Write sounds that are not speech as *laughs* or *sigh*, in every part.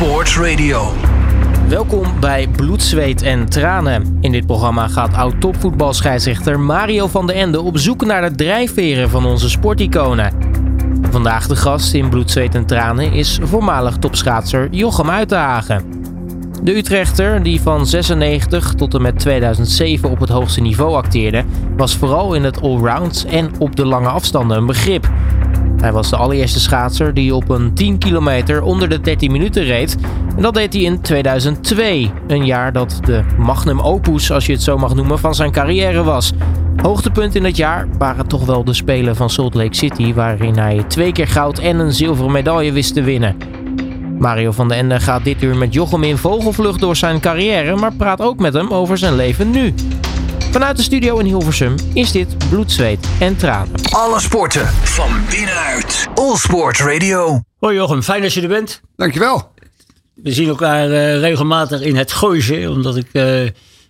Sport Radio. Welkom bij Bloed, Zweet en Tranen. In dit programma gaat oud-topvoetbalscheidsrechter Mario van den Ende op zoek naar de drijfveren van onze sporticonen. Vandaag de gast in Bloed, Zweet en Tranen is voormalig topschaatser Jochem Uitenhagen. De Utrechter, die van 96 tot en met 2007 op het hoogste niveau acteerde, was vooral in het allround en op de lange afstanden een begrip. Hij was de allereerste schaatser die op een 10 kilometer onder de 13 minuten reed. En dat deed hij in 2002, een jaar dat de magnum opus, als je het zo mag noemen, van zijn carrière was. Hoogtepunt in het jaar waren toch wel de Spelen van Salt Lake City, waarin hij twee keer goud en een zilveren medaille wist te winnen. Mario van den Ende gaat dit uur met Jochem in vogelvlucht door zijn carrière, maar praat ook met hem over zijn leven nu. Vanuit de studio in Hilversum is dit Bloed, Zweet en Tranen. Alle sporten van binnenuit. All Sport Radio. Hoi Jochem, fijn dat je er bent. Dankjewel. We zien elkaar uh, regelmatig in het Gooise, omdat ik uh,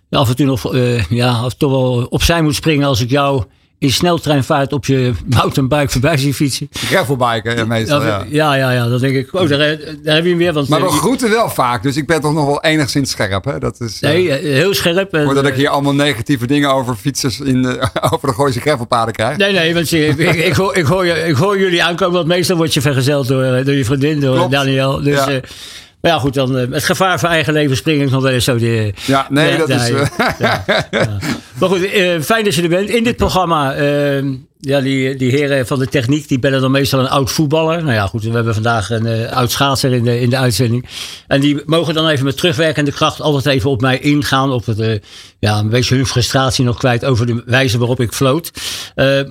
af en toe nog uh, ja, toch wel opzij moet springen als ik jou in sneltreinvaart op je *laughs* mountainbike voorbij zien fietsen. Gravelbike ja, meestal, ja. Ja, ja, ja, dat denk ik. Oh, daar, daar heb je hem weer. Want, maar we groeten wel vaak, dus ik ben toch nog wel enigszins scherp. Hè? Dat is, nee, uh, heel scherp. Voordat ik hier allemaal negatieve dingen over fietsers in, uh, *laughs* over de Gooise gravelpaden krijg. Nee, nee, want ik, ik, hoor, ik, hoor, ik hoor jullie aankomen, want meestal word je vergezeld door, door je vriendin, door Klopt. Daniel. Dus... Ja. Maar ja, goed, dan uh, het gevaar voor eigen leven spring ik nog wel eens zo. De, ja, nee, de, dat de, is... Uh, ja, ja. Maar goed, uh, fijn dat je er bent. In dit programma, ja, die, die heren van de techniek, die bellen dan meestal een oud voetballer. Nou ja, goed, we hebben vandaag een oud schaatser in de, in de uitzending. En die mogen dan even met terugwerkende kracht altijd even op mij ingaan. Op het, ja, een beetje hun frustratie nog kwijt over de wijze waarop ik floot.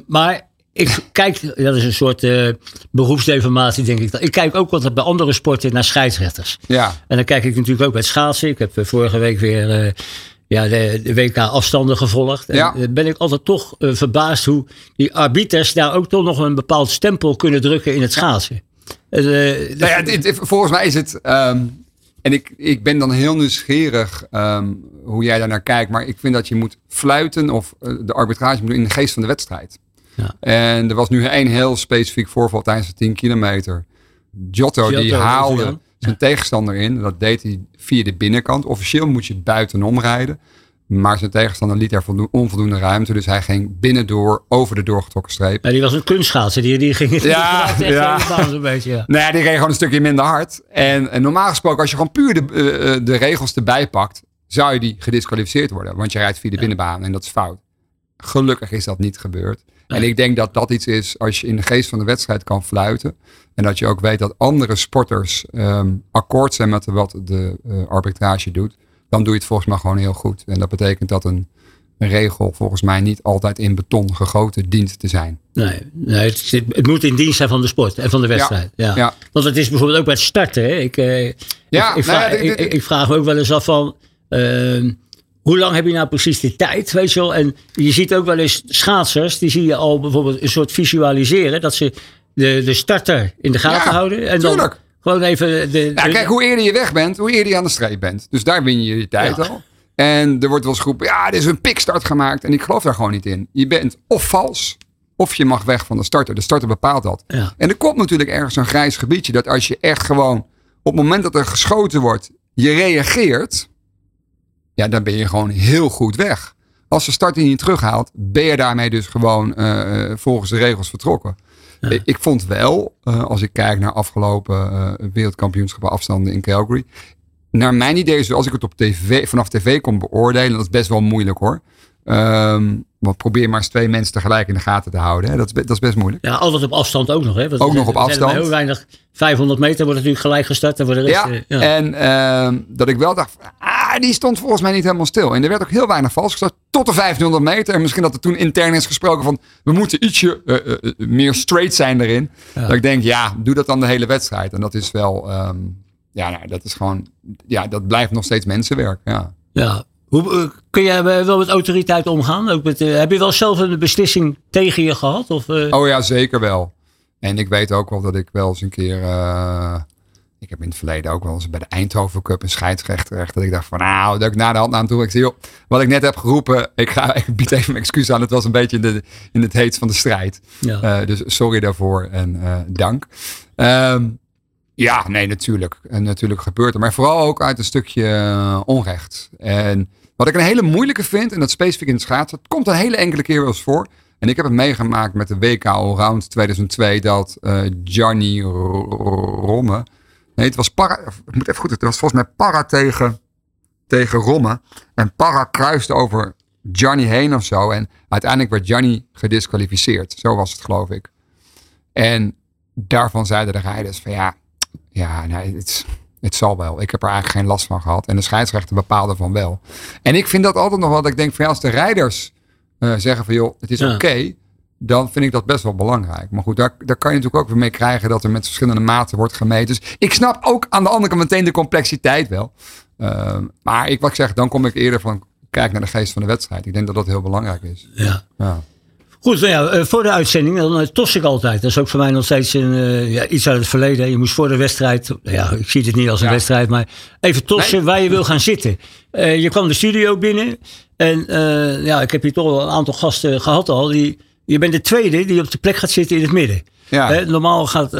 maar ik kijk, dat is een soort uh, beroepsdeformatie, denk ik. Ik kijk ook wat bij andere sporten naar scheidsrechters. Ja. En dan kijk ik natuurlijk ook bij het schaatsen. Ik heb vorige week weer uh, ja, de, de, WK afstanden gevolgd. En ja. ben ik altijd toch uh, verbaasd hoe die arbiters daar ook toch nog een bepaald stempel kunnen drukken in het schaatsen. Dus, nou ja, dit, volgens mij is het. Um, en ik, ik ben dan heel nieuwsgierig um, hoe jij daar naar kijkt. Maar ik vind dat je moet fluiten of de arbitrage moet doen in de geest van de wedstrijd. Ja. En er was nu één heel specifiek voorval tijdens de 10 kilometer. Giotto, Giotto die haalde ja. zijn tegenstander in. Dat deed hij via de binnenkant. Officieel moet je buitenom rijden. Maar zijn tegenstander liet er onvoldoende ruimte. Dus hij ging binnendoor over de doorgetrokken streep. Ja, die was een kunstschaatser. Die, die ging ja, *laughs* ja. een beetje. Ja. Ja, die reed gewoon een stukje minder hard. En, en normaal gesproken, als je gewoon puur de, uh, de regels erbij pakt, zou je die gedisqualificeerd worden. Want je rijdt via de binnenbaan en dat is fout. Gelukkig is dat niet gebeurd. En ik denk dat dat iets is als je in de geest van de wedstrijd kan fluiten. En dat je ook weet dat andere sporters um, akkoord zijn met wat de uh, arbitrage doet. Dan doe je het volgens mij gewoon heel goed. En dat betekent dat een, een regel volgens mij niet altijd in beton gegoten dient te zijn. Nee, nee het, het, moet in dienst zijn van de sport en van de wedstrijd. Ja, ja. ja. Want het is bijvoorbeeld ook bij het starten. Hè. Ik, uh, ja, ik, ik, vraag, nou ik, ik, vraag me ook wel eens af van... Uh, hoe lang heb je nou precies de tijd, weet je wel? En je ziet ook wel eens schaatsers, die zie je al bijvoorbeeld een soort visualiseren, dat ze de, de starter in de gaten ja, houden. En tuurlijk. dan gewoon even de, ja, de, kijk, hoe eerder je weg bent, hoe eerder je aan de streep bent. Dus daar win je je tijd Ja. al. En er wordt wel eens geroepen, ja, er is een pikstart gemaakt. En ik geloof daar gewoon niet in. Je bent of vals, of je mag weg van de starter. De starter bepaalt dat. Ja. En er komt natuurlijk ergens een grijs gebiedje. Dat als je echt gewoon, op het moment dat er geschoten wordt, je reageert. Ja, dan ben je gewoon heel goed weg. Als de starter je niet terughaalt, ben je daarmee dus gewoon uh, volgens de regels vertrokken. Ja. Ik, vond wel, uh, als ik kijk naar afgelopen uh, wereldkampioenschappen afstanden in Calgary. Naar mijn idee, zoals ik het op tv, vanaf tv kon beoordelen, dat is best wel moeilijk hoor. Um, want probeer maar eens twee mensen tegelijk in de gaten te houden. Hè. Dat, is, dat is best moeilijk. Ja, altijd op afstand ook nog. Hè? Want ook nog op afstand. Heel weinig, 500 meter wordt natuurlijk gelijk gestart. En voor de rest, ja, uh, ja. en uh, dat ik wel dacht, ah, die stond volgens mij niet helemaal stil. En er werd ook heel weinig vals gestart tot de 1500 meter. En misschien dat er toen intern is gesproken van, we moeten ietsje uh, meer straight zijn erin. Ja. Dat ik denk, ja, doe dat dan de hele wedstrijd. En dat is wel, um, ja, nou, dat is gewoon, ja, dat blijft nog steeds mensenwerk. Ja. Ja, hoe, uh, kun jij wel met autoriteit omgaan? Ook met, uh, heb je wel zelf een beslissing tegen je gehad? Of, uh... Oh ja, zeker wel. En ik weet ook wel dat ik wel eens een keer. eh, ik heb in het verleden ook wel eens bij de Eindhoven Cup een scheidsrechter. Echt, dat ik dacht van nou, dat ik na de hand naar hem toe. Ik zei, joh, wat ik net heb geroepen. Ik, ga, *laughs* ik bied even mijn excuus aan. Het was een beetje in, de, in het heet van de strijd. Ja. Uh, dus sorry daarvoor en uh, dank. Um, Ja, nee, natuurlijk. En natuurlijk gebeurt er. Maar vooral ook uit een stukje eh, onrecht. En wat ik een hele moeilijke vind, en dat specifiek in het schaatsen, het komt een hele enkele keer wel eens voor. En ik heb het meegemaakt met de WK Allround 2002, dat uh, Gianni Romme, nee, het was para, ik moet even goed, het was volgens mij para tegen, tegen Romme. En para kruiste over Gianni heen of zo. En uiteindelijk werd Gianni gedisqualificeerd. Zo was het, geloof ik. En daarvan zeiden de rijders van ja, ja, nee, het, het zal wel. Ik heb er eigenlijk geen last van gehad. En de scheidsrechter bepaalde van wel. En ik vind dat altijd nog wat ik denk van ja, als de rijders uh, zeggen van joh, het is ja. oké. dan vind ik dat best wel belangrijk. Maar goed, daar, daar kan je natuurlijk ook weer mee krijgen dat er met verschillende maten wordt gemeten. Dus ik snap ook aan de andere kant meteen de complexiteit wel. Uh, maar ik, wat ik zeg, dan kom ik eerder van kijk naar de geest van de wedstrijd. Ik denk dat dat heel belangrijk is. Ja. ja. Goed, nou ja, voor de uitzending, dan tos ik altijd. Dat is ook voor mij nog steeds een, uh, ja, iets uit het verleden. Je moest voor de wedstrijd, ja, ik zie het niet als een ja. wedstrijd, maar even tossen nee. waar je wil gaan zitten. Uh, je kwam de studio binnen en uh, ja, ik heb hier toch wel een aantal gasten gehad al. Die, je bent de tweede die op de plek gaat zitten in het midden. Ja. normaal gaat,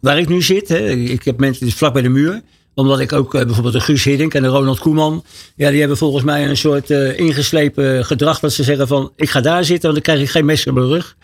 waar ik nu zit, ik heb mensen die vlak bij de muur omdat ik ook uh, bijvoorbeeld de Guus Hiddink en de Ronald Koeman. Ja, die hebben volgens mij een soort uh, ingeslepen gedrag. Dat ze zeggen van, ik ga daar zitten, want dan krijg ik geen mes in mijn rug.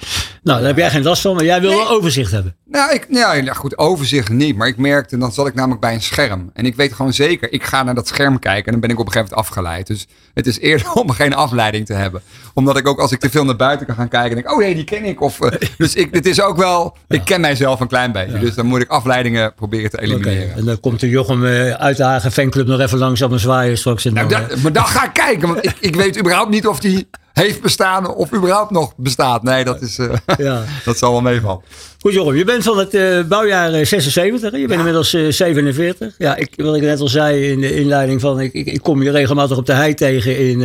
Nou, daar heb jij geen last van, maar jij wil nee. wel overzicht hebben. Nou, ik, ja, goed, overzicht niet. Maar ik merkte, dan zat ik namelijk bij een scherm. En ik weet gewoon zeker, ik ga naar dat scherm kijken. En dan ben ik op een gegeven moment afgeleid. Dus het is eerder *laughs* om geen afleiding te hebben. Omdat ik ook, als ik te veel naar buiten kan gaan kijken, denk oh nee, die ken ik. Of, uh, *laughs* dus ik, het is ook wel, ja. ik ken mijzelf een klein beetje. Ja. Dus dan moet ik afleidingen proberen te elimineren. Okay. En dan komt de Jochem uh, uit de Hagen fanclub nog even langs op een zwaaien straks. En nou, dan, dat, maar dan ga ik kijken, want ik, ik weet überhaupt niet of die heeft bestaan of überhaupt nog bestaat. Nee, dat, is, uh, *laughs* ja. *laughs* dat zal wel meevallen. Goed Jochem, je bent van het uh, bouwjaar 76, je bent ja. inmiddels uh, 47. Ja, ik, wat ik net al zei in de inleiding van, ik, ik, ik kom je regelmatig op de hei tegen in,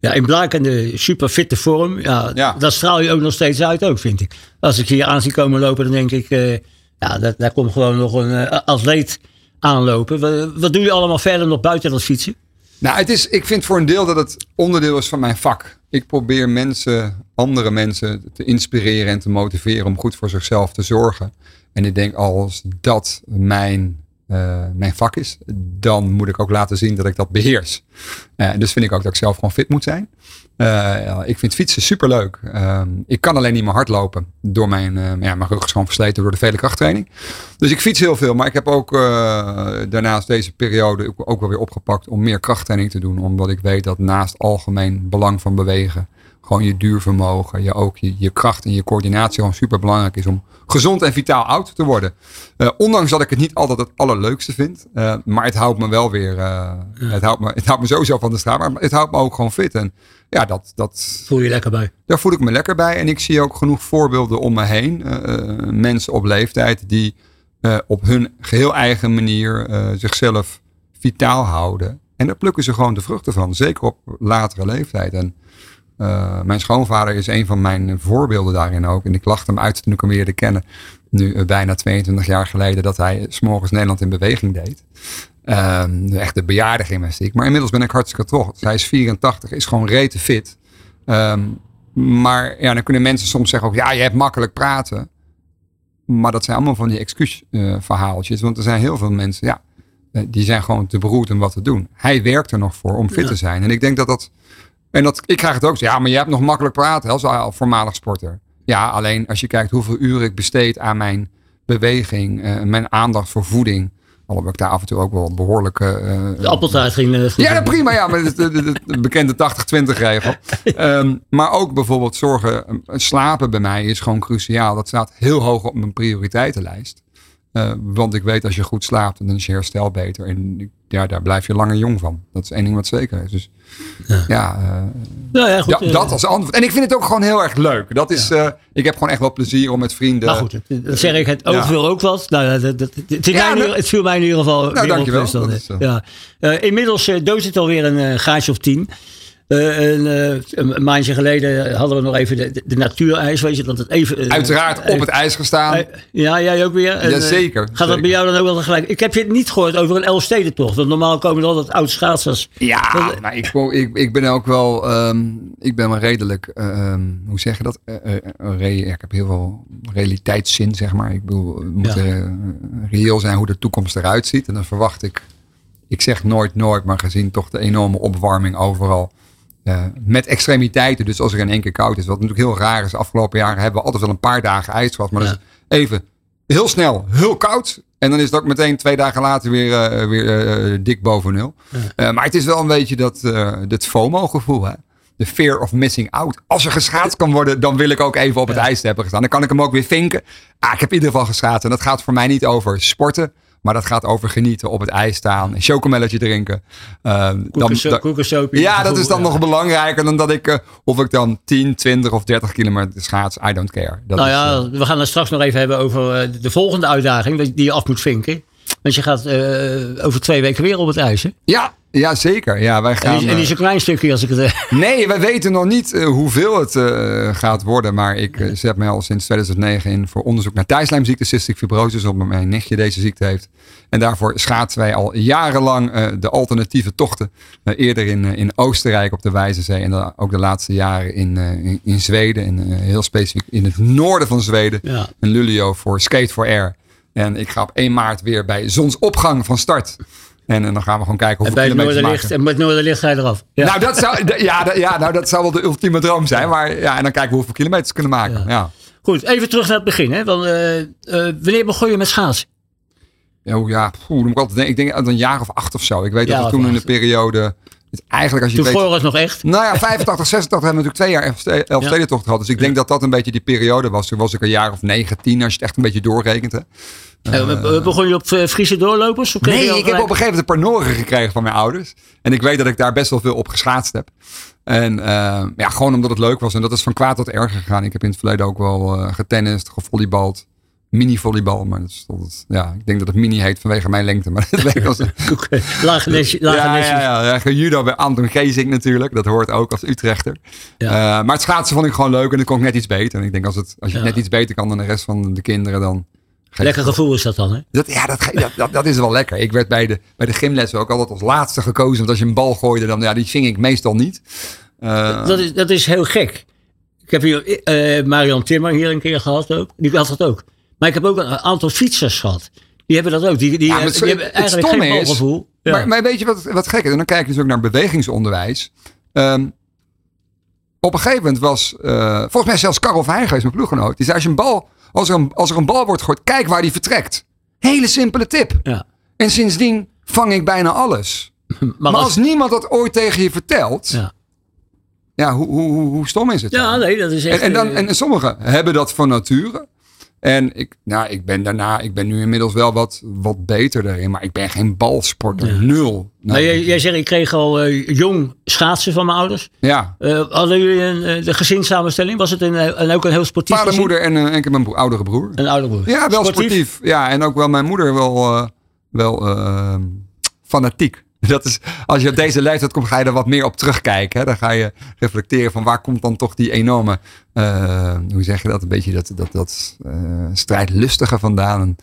ja, in blakende superfitte vorm. Ja, ja, dat straal je ook nog steeds uit ook, vind ik. Als ik hier aan zie komen lopen, dan denk ik, ja, dat, daar komt gewoon nog een atleet aanlopen. Wat, doe je allemaal verder nog buiten dat fietsen? Nou, het is, ik vind voor een deel dat het onderdeel is van mijn vak. Ik probeer mensen, andere mensen te inspireren en te motiveren om goed voor zichzelf te zorgen. En ik denk als dat mijn, uh, mijn vak is, dan moet ik ook laten zien dat ik dat beheers. Uh, dus vind ik ook dat ik zelf gewoon fit moet zijn. Uh, ik vind fietsen superleuk. Uh, ik kan alleen niet meer hardlopen. Door mijn, uh, ja, mijn rug is gewoon versleten door de vele krachttraining. Dus ik fiets heel veel. Maar ik heb ook daarnaast deze periode ook wel weer opgepakt om meer krachttraining te doen. Omdat ik weet dat naast algemeen belang van bewegen. Gewoon je duurvermogen, je, ook je, je kracht en je coördinatie gewoon super belangrijk is om gezond en vitaal oud te worden. ondanks dat ik het niet altijd het allerleukste vind. maar het houdt me wel weer. Ja. het, houdt me, het houdt me sowieso van de straat. Maar het houdt me ook gewoon fit. En ja, dat, dat. Voel je lekker bij? Daar voel ik me lekker bij. En ik zie ook genoeg voorbeelden om me heen. Mensen op leeftijd die op hun geheel eigen manier zichzelf vitaal houden. En daar plukken ze gewoon de vruchten van. Zeker op latere leeftijd. En mijn schoonvader is een van mijn voorbeelden daarin ook. En ik lachte hem uit toen ik hem leerde kennen. Nu bijna 22 jaar geleden dat hij s'morgens Nederland in beweging deed. Um, echt de bejaardengymnastiek. Maar inmiddels ben ik hartstikke trots. Hij is 84, is gewoon rete fit. Um, maar ja, dan kunnen mensen soms zeggen ook, ja, je hebt makkelijk praten. Maar dat zijn allemaal van die excuusverhaaltjes. Uh, want er zijn heel veel mensen, ja, eh, die zijn gewoon te beroerd om wat te doen. Hij werkt er nog voor om fit ja. te zijn. En ik denk dat dat, en dat, ik krijg het ook, ja, maar je hebt nog makkelijk praten als voormalig sporter. Ja, alleen als je kijkt hoeveel uren ik besteed aan mijn beweging, uh, mijn aandacht voor voeding Alhoewel ik daar af en toe ook wel behoorlijk... Uh, de appeltaart ging... Uh, ja, nou, prima. Ja, maar de, de, de, de bekende 80-20 regel. *laughs* um, maar ook bijvoorbeeld zorgen... Slapen bij mij is gewoon cruciaal. Dat staat heel hoog op mijn prioriteitenlijst. Uh, want ik weet als je goed slaapt, dan is je herstel beter. En ja, daar blijf je langer jong van. Dat is één ding wat zeker is. Dus ja, ja, uh, nou ja, goed, ja dat als antwoord. En ik vind het ook gewoon heel erg leuk. Dat is, ja. uh, ik heb gewoon echt wel plezier om met vrienden. Nou goed, dat zeg ik het ook veel ook wat. Nou, dat, dat, het, ja, nou, het viel mij in ieder geval. Nou, dankjewel. Dan, ja. inmiddels doodt het alweer een gaatje of tien. Eh, en, eh, een een maandje geleden hadden we nog even de, de natuurijs, weet je, dat het even... eh, Uiteraard op het ijs gestaan. eh, ja, jij ook weer. En, eh, Jazeker, Gaat dat zeker. bij jou dan ook wel gelijk? Ik heb je niet gehoord over een Elfstedentocht. Want normaal komen er altijd oud schaatsers. Ja, nou, ik, ik, ik ben ook wel, ehm, ik ben wel redelijk, ehm, hoe zeg je dat? Eh, eh, eh, re- ja, ik heb heel veel realiteitszin, zeg maar. Ik bedoel, het moet Ja. eh, reëel zijn hoe de toekomst eruit ziet. En dan verwacht ik, ik zeg nooit nooit, maar gezien toch de enorme opwarming overal. Eh, met extremiteiten, dus als er in één keer koud is. Wat natuurlijk heel raar is. Afgelopen jaren hebben we altijd wel een paar dagen ijs gehad. Maar Ja. dat is even heel snel, heel koud. En dan is het ook meteen twee dagen later weer, eh, weer eh, dik boven nul. Maar het is wel een beetje dat, dat FOMO-gevoel. Hè? De fear of missing out. Als er geschaatst kan worden, dan wil ik ook even op het ijs hebben gestaan. Dan kan ik hem ook weer vinken. Ah, ik heb in ieder geval geschaatst. En dat gaat voor mij niet over sporten. Maar dat gaat over genieten, op het ijs staan, een chocomelletje drinken. Eh, dan, Koekensoopje. ja, dat is dan nog belangrijker dan dat ik, eh, of ik dan 10, 20 of 30 kilometer schaats. I don't care. Dat Nou is, ja, eh, we gaan het straks nog even hebben over eh, de volgende uitdaging die je af moet vinken. Want je gaat eh, over twee weken weer op het ijs. Hè? ja, ja, zeker. Ja, wij En, gaan, en is een klein stukje als ik het... eh, *laughs* Nee, wij weten nog niet eh, hoeveel het eh, gaat worden. Maar ik eh, zet mij al sinds 2009 in voor onderzoek naar thuislijmziekte, cystic fibrosis, omdat mijn nichtje deze ziekte heeft. En daarvoor schaatsen wij al jarenlang eh, de alternatieve tochten. Eh, eerder in, eh, in Oostenrijk op de Wijzezee en dan ook de laatste jaren in, eh, in, in Zweden. En eh, heel specifiek in het noorden van Zweden. Ja. In Luleå voor Skate for Air. En ik ga op 1 maart weer bij zonsopgang van start. En, dan gaan we gewoon kijken en hoeveel bij het kilometers we noorderlicht, maken. en met noorderlicht ga je eraf. Ja. Nou, dat zou, ja, ja, nou, dat zou wel de ultieme droom zijn. Maar ja, en dan kijken we hoeveel kilometers we kunnen maken. Ja. Ja. Goed, even terug naar het begin. Hè? Want, eh, eh, wanneer begon je met schaatsen? Ja, ja poeh, dan moet ik altijd denken. Ik denk uit een jaar of acht of zo. Ik weet Ja, dat we toen in de periode. Het eigenlijk als je Toen weet. het nog echt. Nou ja, 85, 86 hebben we natuurlijk twee jaar Elfste- Elfstedentocht gehad. Dus ik denk dat dat een beetje die periode was. Toen was ik een jaar of 9, 10, als je het echt een beetje doorrekent. Hè. Eh, be- begon je op eh, Friese doorlopers? Of Nee, ik heb op een gegeven moment een paar noren gekregen van mijn ouders. En ik weet dat ik daar best wel veel op geschaatst heb. En eh, ja, gewoon omdat het leuk was. En dat is van kwaad tot erger gegaan. Ik heb in het verleden ook wel eh getennist, gevolleybald. Mini-volleybal, maar dat is tot, ja, ik denk dat het mini heet vanwege mijn lengte. Maar dat weet ik als, *laughs* Oké, Lage. Lage ja, ja, ja, ja, gejudo bij Anton Geesink natuurlijk. Dat hoort ook als Utrechter. Ja. Eh, maar het schaatsen vond ik gewoon leuk en het kon ik net iets beter. En ik denk als, het, als je Ja. net iets beter kan dan de rest van de kinderen, dan... Lekker gevoel is dat dan, hè? dat, ja, dat, dat, dat, dat is wel lekker. Ik werd bij de, bij de gymlessen ook altijd als laatste gekozen. Want als je een bal gooide, dan ja, die ving ik meestal niet. Eh, Dat is, dat is heel gek. Ik heb hier eh, Marian Timmer hier een keer gehad ook. Die had dat ook. Maar ik heb ook een aantal fietsers gehad. Die hebben dat ook. Die, die, Ja, eh, het- die hebben eigenlijk geen is- balgevoel. Ja. maar, maar weet je wat, wat gek is? En dan kijk je dus ook naar bewegingsonderwijs. Ehm, op een gegeven moment was, eh, volgens mij zelfs Karel Verheijgeest, mijn ploeggenoot. Die zei, als, je een bal, als, er een, als er een bal wordt gegooid, kijk waar die vertrekt. Hele simpele tip. ja. En sindsdien vang ik bijna alles. *laughs* Maar, Maar als, als niemand dat ooit tegen je vertelt, ja, ja. hoe, hoe, hoe, stom is het? ja, dan? nee, dat is echt... en, dan, eh, en sommigen hebben dat van nature. En ik, nou, ik ben daarna, ik ben nu inmiddels wel wat, wat beter daarin. Maar ik ben geen balsporter. Nul. Nou, maar jij, jij zegt, ik kreeg al eh, jong schaatsen van mijn ouders. ja, Eh, hadden jullie een, eh, de gezinssamenstelling? Was het een, en ook een heel sportief vader, gezin? moeder en een keer mijn oudere broer. Een oude broer. Ja, wel sportief. Ja, en ook wel mijn moeder wel, wel fanatiek. *laughs* Dat is, als je op deze leeftijd komt, ga je er wat meer op terugkijken. Hè? Dan ga je reflecteren van waar komt dan toch die enorme, eh, hoe zeg je dat, een beetje dat, dat, dat eh, strijdlustige vandaan. En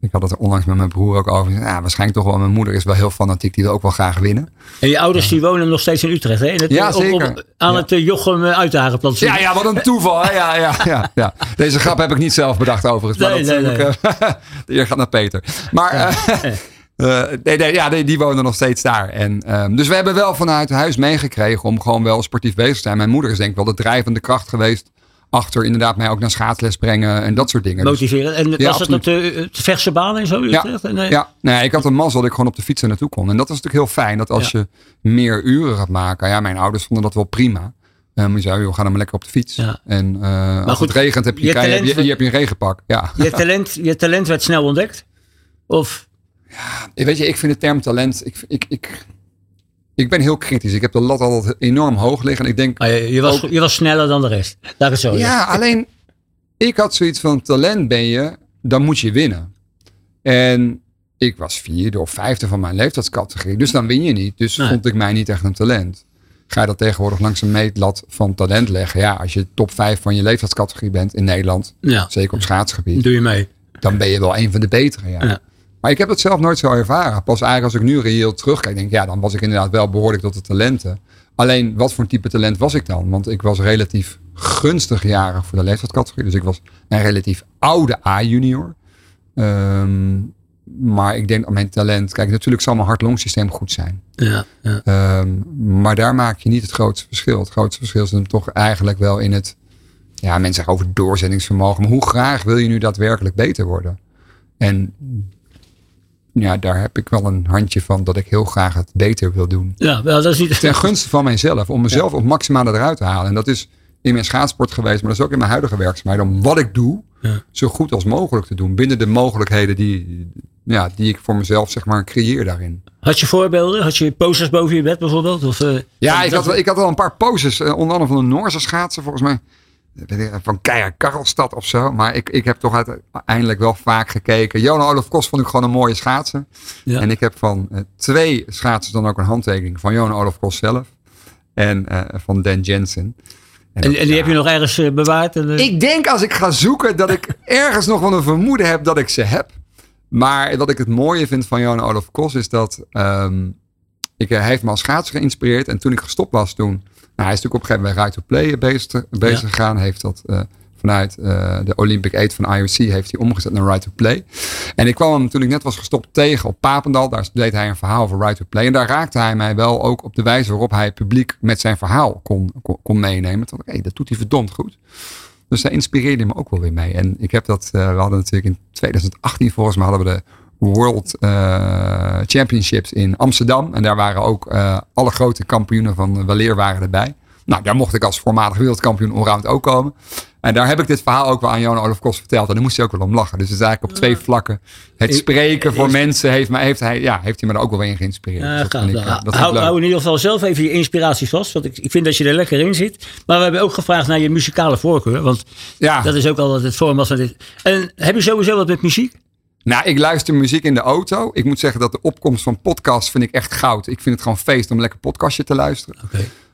ik had het er onlangs met mijn broer ook over. Ja, waarschijnlijk toch wel, mijn moeder is wel heel fanatiek, die wil ook wel graag winnen. En je ouders die wonen nog steeds in Utrecht, hè? In het, Ja, op- op- zeker. aan Ja. het Jochem Uitdagenplan. Ja, ja, wat een toeval. Hè? Ja, ja, ja, ja. Deze grap heb ik niet zelf bedacht overigens. Maar Nee, dat, nee, heb ik, eh, *laughs* de eer gaat naar Peter. Maar eh, eh, nee, nee, ja, die, die wonen nog steeds daar. En, ehm, dus we hebben wel vanuit huis meegekregen om gewoon wel sportief bezig te zijn. Mijn moeder is denk ik wel de drijvende kracht geweest. Achter inderdaad mij ook naar schaatsles brengen en dat soort dingen. Dus- Motiveren. En Ja, was het op de, de Vechtse baan en zo? Ja, eh, ja, nee, ik had een mazzel dat ik gewoon op de fiets naartoe kon. En dat was natuurlijk heel fijn. Dat als je meer uren gaat maken. Ja, mijn ouders vonden dat wel prima. Um, je zou, joh, ga dan maar lekker op de fiets. Ja. En uh, als goed, het regent, heb je, je talent- je, je, je hebt je een regenpak. Ja. Je, talent, je talent werd snel ontdekt? Of? Weet je, ik vind de term talent. Ik, ik, ik, ik ben heel kritisch. Ik heb de lat altijd enorm hoog liggen. En ik denk. Ah, je, je, was, ook- je was sneller dan de rest. Laat het zo ja, *laughs* alleen. Ik had zoiets van: talent ben je, dan moet je winnen. En ik was vierde of vijfde van mijn leeftijdscategorie. Dus dan win je niet. Dus Nee. vond ik mij niet echt een talent. ga je dat tegenwoordig langs een meetlat van talent leggen. Ja, als je top 5 van je leeftijdscategorie bent in Nederland, Ja. zeker op schaatsgebied, Doe je mee. dan ben je wel een van de betere. Ja. Ja. Maar ik heb dat zelf nooit zo ervaren. Pas eigenlijk als ik nu reëel terugkijk, denk ik, ja, dan was ik inderdaad wel behoorlijk tot de talenten. Alleen, wat voor type talent was ik dan? Want ik was relatief gunstig jarig voor de leeftijdscategorie. Dus ik was een relatief oude A-junior. Ehm, maar ik denk dat mijn talent... Kijk, natuurlijk zal mijn hart-longsysteem goed zijn. Ja, ja. Ehm, maar daar maak je niet het grootste verschil. Het grootste verschil is dan toch eigenlijk wel in het... Ja, mensen zeggen over doorzettingsvermogen. Maar hoe graag wil je nu daadwerkelijk beter worden? En ja, daar heb ik wel een handje van dat ik heel graag het beter wil doen. ja wel, dat is niet... Ten gunste van mijzelf. Om mezelf op het maximale eruit te halen. En dat is in mijn schaatsport geweest. Maar dat is ook in mijn huidige werkzaamheid. Om wat ik doe, Ja. zo goed als mogelijk te doen. Binnen de mogelijkheden die, ja, die ik voor mezelf zeg maar creëer daarin. Had je voorbeelden? Had je posters boven je bed bijvoorbeeld? Of, eh, Ja, ik had, wel- ik had wel een paar poses. eh, onder andere van de Noorse schaatsen, volgens mij. Van Keijer Karlstad of zo. Maar ik, ik heb toch uiteindelijk wel vaak gekeken. Johan Olaf Kos vond ik gewoon een mooie schaatsen. Ja. En ik heb van eh, twee schaatsers dan ook een handtekening. Van Johan Olaf Kos zelf. En eh, van Dan Jensen. En, en die heb je nog ergens eh, bewaard? En, Ik denk als ik ga zoeken dat ik *laughs* ergens nog wel een vermoeden heb dat ik ze heb. Maar wat ik het mooie vind van Johan Olaf Kos is dat ehm, ik, hij heeft me als schaatser geïnspireerd. En toen ik gestopt was toen, hij is natuurlijk op een gegeven moment bij Right to Play bezig, bezig Ja. gegaan. Heeft dat eh, vanuit eh, de Olympic Aid van IOC heeft hij omgezet naar Right to Play. En ik kwam hem toen ik net was gestopt tegen op Papendal. Daar deed hij een verhaal over Right to Play. En daar raakte hij mij wel ook op de wijze waarop hij het publiek met zijn verhaal kon, kon, kon meenemen. Toen dacht ik, hey, dat doet hij verdomd goed. Dus daar inspireerde me ook wel weer mee. En ik heb dat, eh, we hadden natuurlijk in 2018 volgens mij hadden we de World eh, Championships in Amsterdam. En daar waren ook eh, alle grote kampioenen van Waleer waren erbij. Nou, daar mocht ik als voormalig wereldkampioen allround ook komen. En daar heb ik dit verhaal ook wel aan Johan Olaf Kos verteld. En daar moest hij ook wel om lachen. Dus het is eigenlijk op twee vlakken. Het spreken voor mensen heeft, mij, heeft, hij, ja, heeft hij me er ook wel weer in geïnspireerd. Ja, Dus dat ik, eh, dat hou, in ieder geval zelf even je inspiratie vast. Want ik, ik vind dat je er lekker in zit. Maar we hebben ook gevraagd naar je muzikale voorkeur. Want Ja. dat is ook altijd het dit. En heb je sowieso wat met muziek? Nou, ik luister muziek in de auto. Ik moet zeggen dat de opkomst van podcasts vind ik echt goud. Ik vind het gewoon feest om een lekker podcastje te luisteren.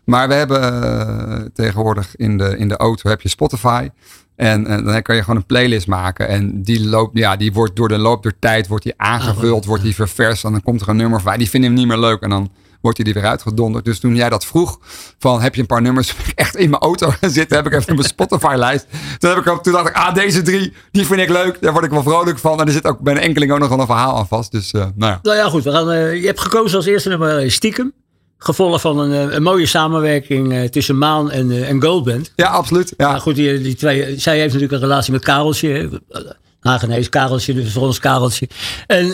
Maar we hebben eh, tegenwoordig in de, in de auto heb je Spotify. En, eh, dan kan je gewoon een playlist maken. En die, loopt, ja, die wordt door de loop der tijd wordt die aangevuld, wordt die ververst. En dan komt er een nummer van. Die vinden hem niet meer leuk. En dan wordt hij er weer uitgedonderd. Dus toen jij dat vroeg, van heb je een paar nummers echt in mijn auto gaan zitten. Heb ik even mijn Spotify-lijst. Toen, heb ik, toen dacht ik, ah, deze drie, die vind ik leuk. Daar word ik wel vrolijk van. En er zit ook bij een enkeling ook nog wel een verhaal aan vast. Dus, eh, nou ja. Nou ja, goed. We gaan, eh, je hebt gekozen als eerste nummer Stiekem. Gevolgd van een, eh, een mooie samenwerking eh, tussen Maan en, eh, en Goldband. Ja, absoluut. Ja. Maar goed, die, die twee, zij heeft natuurlijk een relatie met Kareltje. Hagenees Kareltje, dus voor ons Kareltje. En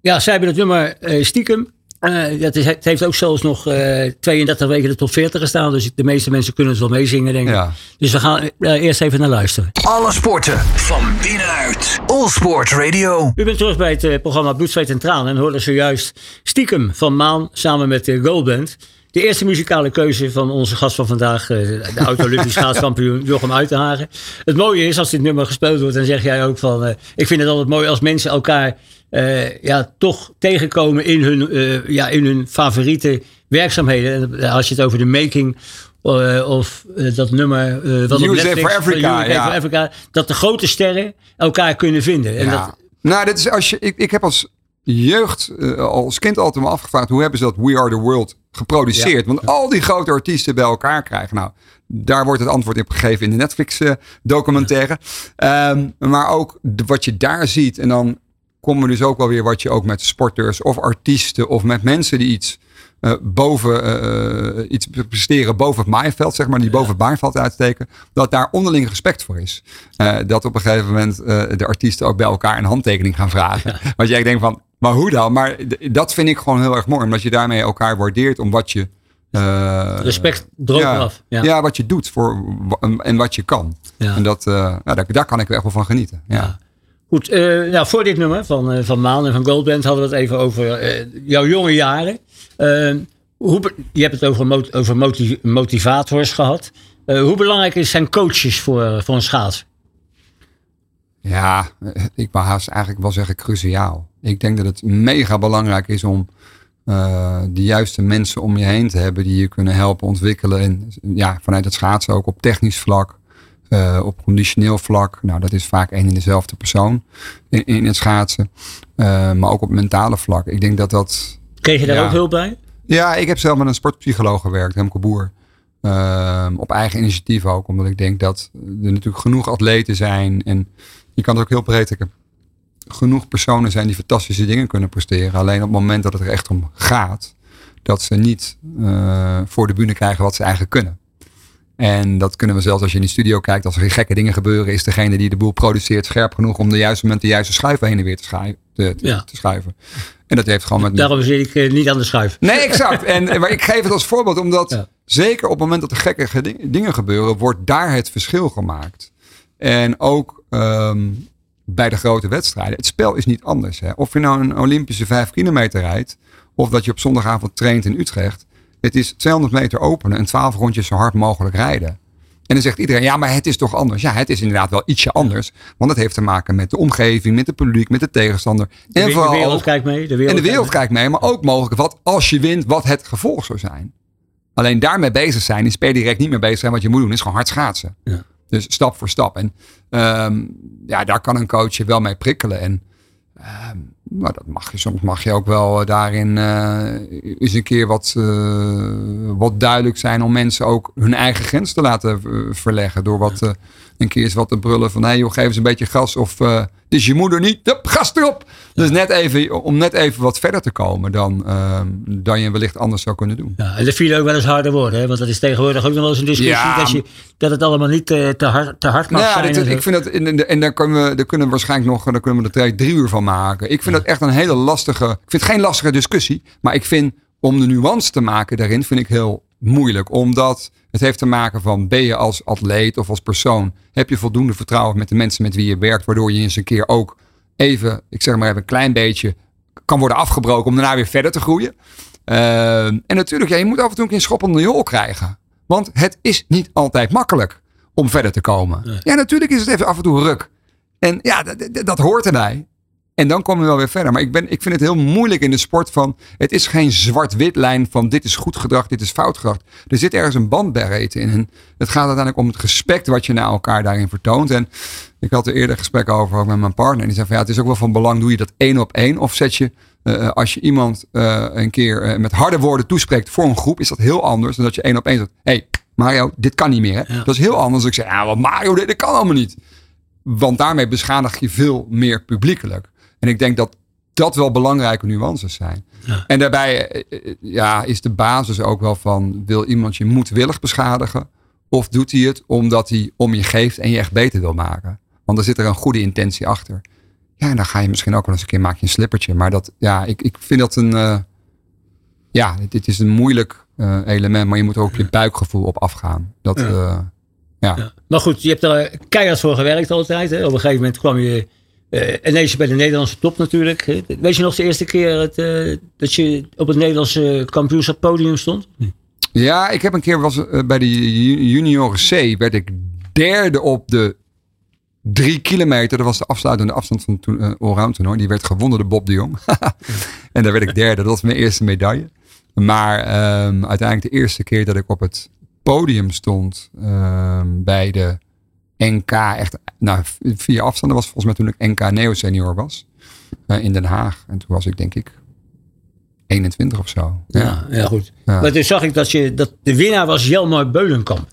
ja, zij hebben het nummer Stiekem. Eh, is, het heeft ook zelfs nog eh 32 weken de top 40 gestaan. Dus de meeste mensen kunnen het wel meezingen, denk ik. Ja. Dus we gaan eh, eerst even naar luisteren. Alle sporten van binnenuit. All Sport Radio. U bent terug bij het programma Bloed, Zweet en Tranen en hoorde zojuist Stiekem van Maan samen met de Goldband. De eerste muzikale keuze van onze gast van vandaag, eh, de oud-Olympisch *laughs* schaatskampioen Jochem Uitenhagen. Het mooie is, als dit nummer gespeeld wordt, dan zeg jij ook van, eh, ik vind het altijd mooi als mensen elkaar eh, ja, toch tegenkomen in hun, eh, ja, in hun favoriete werkzaamheden. En als je het over de making eh, of eh, dat nummer eh, wat USA Netflix, for Africa, ja. for Africa, dat de grote sterren elkaar kunnen vinden. En Ja. dat, Nou, dit is als je, ik, ik heb als jeugd, eh, als kind altijd me afgevraagd, hoe hebben ze dat We Are The World geproduceerd? Want al die grote artiesten bij elkaar krijgen. Nou, daar wordt het antwoord op gegeven in de Netflix eh, documentaire. Ehm, maar ook wat je daar ziet. En dan komen dus ook wel weer wat je ook met sporters of artiesten of met mensen die iets eh, boven eh, eh, iets presteren boven het maaiveld, zeg maar, die boven het maaiveld uitsteken, dat daar onderling respect voor is. Dat op een gegeven moment de artiesten ook bij elkaar een handtekening gaan vragen. Want jij denkt van, maar hoe dan? Maar dat vind ik gewoon heel erg mooi, omdat je daarmee elkaar waardeert om wat je. Respect droog ja, af. Ja. Ja. wat je doet voor, en wat je kan. Ja. En dat, nou, daar, daar kan ik echt wel van genieten. Ja. Goed, eh, nou, voor dit nummer van, eh, van Maan en van Goldband hadden we het even over eh, jouw jonge jaren. Hoe, je hebt het over, mot- over motiv- motivators gehad. Eh, hoe belangrijk zijn coaches voor, voor een schaats? Ja, ik wou haast eigenlijk wel zeggen cruciaal. Ik denk dat het mega belangrijk is om de juiste mensen om je heen te hebben die je kunnen helpen ontwikkelen. En ja, vanuit het schaatsen ook op technisch vlak, uh, op conditioneel vlak. Nou, dat is vaak één en dezelfde persoon in, in het schaatsen. Uh, maar ook op mentale vlak. Ik denk dat dat. Kreeg je daar ja, ook hulp bij? Ja, ik heb zelf met een sportpsycholoog gewerkt, Hemke Boer. Uh, op eigen initiatief ook, omdat ik denk dat er natuurlijk genoeg atleten zijn. En je kan het ook heel breed trekken genoeg personen zijn die fantastische dingen kunnen presteren. Alleen op het moment dat het er echt om gaat, dat ze niet uh, voor de bühne krijgen wat ze eigenlijk kunnen. En dat kunnen we zelfs als je in de studio kijkt, als er gekke dingen gebeuren, is degene die de boel produceert scherp genoeg om de juiste moment de juiste schuiven heen en weer te, schuiven. Te, te, ja. te schuiven. En dat heeft gewoon met. Daarom zit ik uh, niet aan de schuif. Nee, exact. en, maar ik geef het als voorbeeld, omdat ja. zeker op het moment dat er gekke dingen gebeuren, wordt daar het verschil gemaakt. En ook um, bij de grote wedstrijden. Het spel is niet anders. Hè. Of je nou een Olympische 5 kilometer rijdt, of dat je op zondagavond traint in Utrecht. Het is 200 meter openen en 12 rondjes zo hard mogelijk rijden. En dan zegt iedereen, ja, maar het is toch anders? Ja, het is inderdaad wel ietsje anders. Want het heeft te maken met de omgeving, met de publiek, met de tegenstander. De, en vooral de wereld kijkt mee. De wereld en de wereld kijkt mee. maar ook mogelijk wat als je wint, wat het gevolg zou zijn. Alleen daarmee bezig zijn is per direct niet meer bezig zijn. Wat je moet doen is gewoon hard schaatsen. Ja. Dus stap voor stap. En um, ja, daar kan een coach je wel mee prikkelen. En um, nou, dat mag je, soms mag je ook wel daarin uh, eens een keer wat, uh, wat duidelijk zijn om mensen ook hun eigen grens te laten verleggen. Door wat een keer eens wat te brullen van hé hey, joh, geef eens een beetje gas of dit is je moeder niet, Hup, gas erop. Ja. Dus net even, om net even wat verder te komen dan, uh, dan je wellicht anders zou kunnen doen. Ja, en dat viel ook wel eens harder woorden, hè? want dat is tegenwoordig ook nog wel eens een discussie ja, dat, je, dat het allemaal niet uh, te, hard, te hard mag nou, zijn. Dit, ik vind dat, en, en daar kunnen we, daar kunnen we waarschijnlijk nog daar kunnen we er drie uur van maken. Ik vind ja. dat echt een hele lastige, ik vind het geen lastige discussie, maar ik vind om de nuance te maken daarin, vind ik heel moeilijk. Omdat het heeft te maken van ben je als atleet of als persoon, heb je voldoende vertrouwen met de mensen met wie je werkt, waardoor je eens een keer ook even, ik zeg maar even een klein beetje, kan worden afgebroken om daarna weer verder te groeien. Uh, en natuurlijk, ja, je moet af en toe een schop onder je hol krijgen. Want het is niet altijd makkelijk om verder te komen. Nee. Ja, natuurlijk is het even af en toe ruk. En ja, dat hoort erbij. En dan komen we wel weer verder. Maar ik, ben, ik vind het heel moeilijk in de sport van. Het is geen zwart-wit lijn van dit is goed gedrag, dit is fout gedrag. Er zit ergens een bandbreedte in. En het gaat uiteindelijk om het respect wat je naar elkaar daarin vertoont. En ik had er eerder gesprek over ook met mijn partner. En die zei van ja, het is ook wel van belang. Doe je dat één op één? Of zet je, uh, als je iemand uh, een keer uh, met harde woorden toespreekt voor een groep, is dat heel anders dan dat je één op één zegt. Hé, hey, Mario, dit kan niet meer. Hè? Ja. Dat is heel anders. Ik zeg, ja, wat Mario, dit, dit kan allemaal niet. Want daarmee beschadig je veel meer publiekelijk. En ik denk dat dat wel belangrijke nuances zijn. Ja. En daarbij ja, is de basis ook wel van: wil iemand je moedwillig beschadigen? Of doet hij het omdat hij om je geeft en je echt beter wil maken? Want dan zit er een goede intentie achter. Ja, en dan ga je misschien ook wel eens een keer maak je een slippertje. Maar dat, ja, ik, ik vind dat een. Uh, ja, dit is een moeilijk uh, element, maar je moet er ook je buikgevoel op afgaan. Dat, ja. Uh, ja. ja. Maar goed, je hebt er keihard voor gewerkt altijd. Hè? Op een gegeven moment kwam je uh, ineens bij de Nederlandse top natuurlijk. Weet je nog de eerste keer uh, dat je op het Nederlandse kampioenschap podium stond? Ja, ik heb een keer was, uh, bij de junioren C werd ik derde op de drie kilometer. Dat was de afsluitende afstand van het uh, allround toernooi. Die werd gewonnen door Bob de Jong. *laughs* en daar werd ik derde. Dat was mijn eerste medaille. Maar um, uiteindelijk de eerste keer dat ik op het podium stond um, bij de NK echt, nou, vier afstanden was volgens mij toen ik NK Neo Senior was. Uh, in Den Haag. En toen was ik denk ik 21 of zo. Ja, ja, ja goed. Ja. Maar toen zag ik dat, je, dat de winnaar was Jelmar Beulenkamp.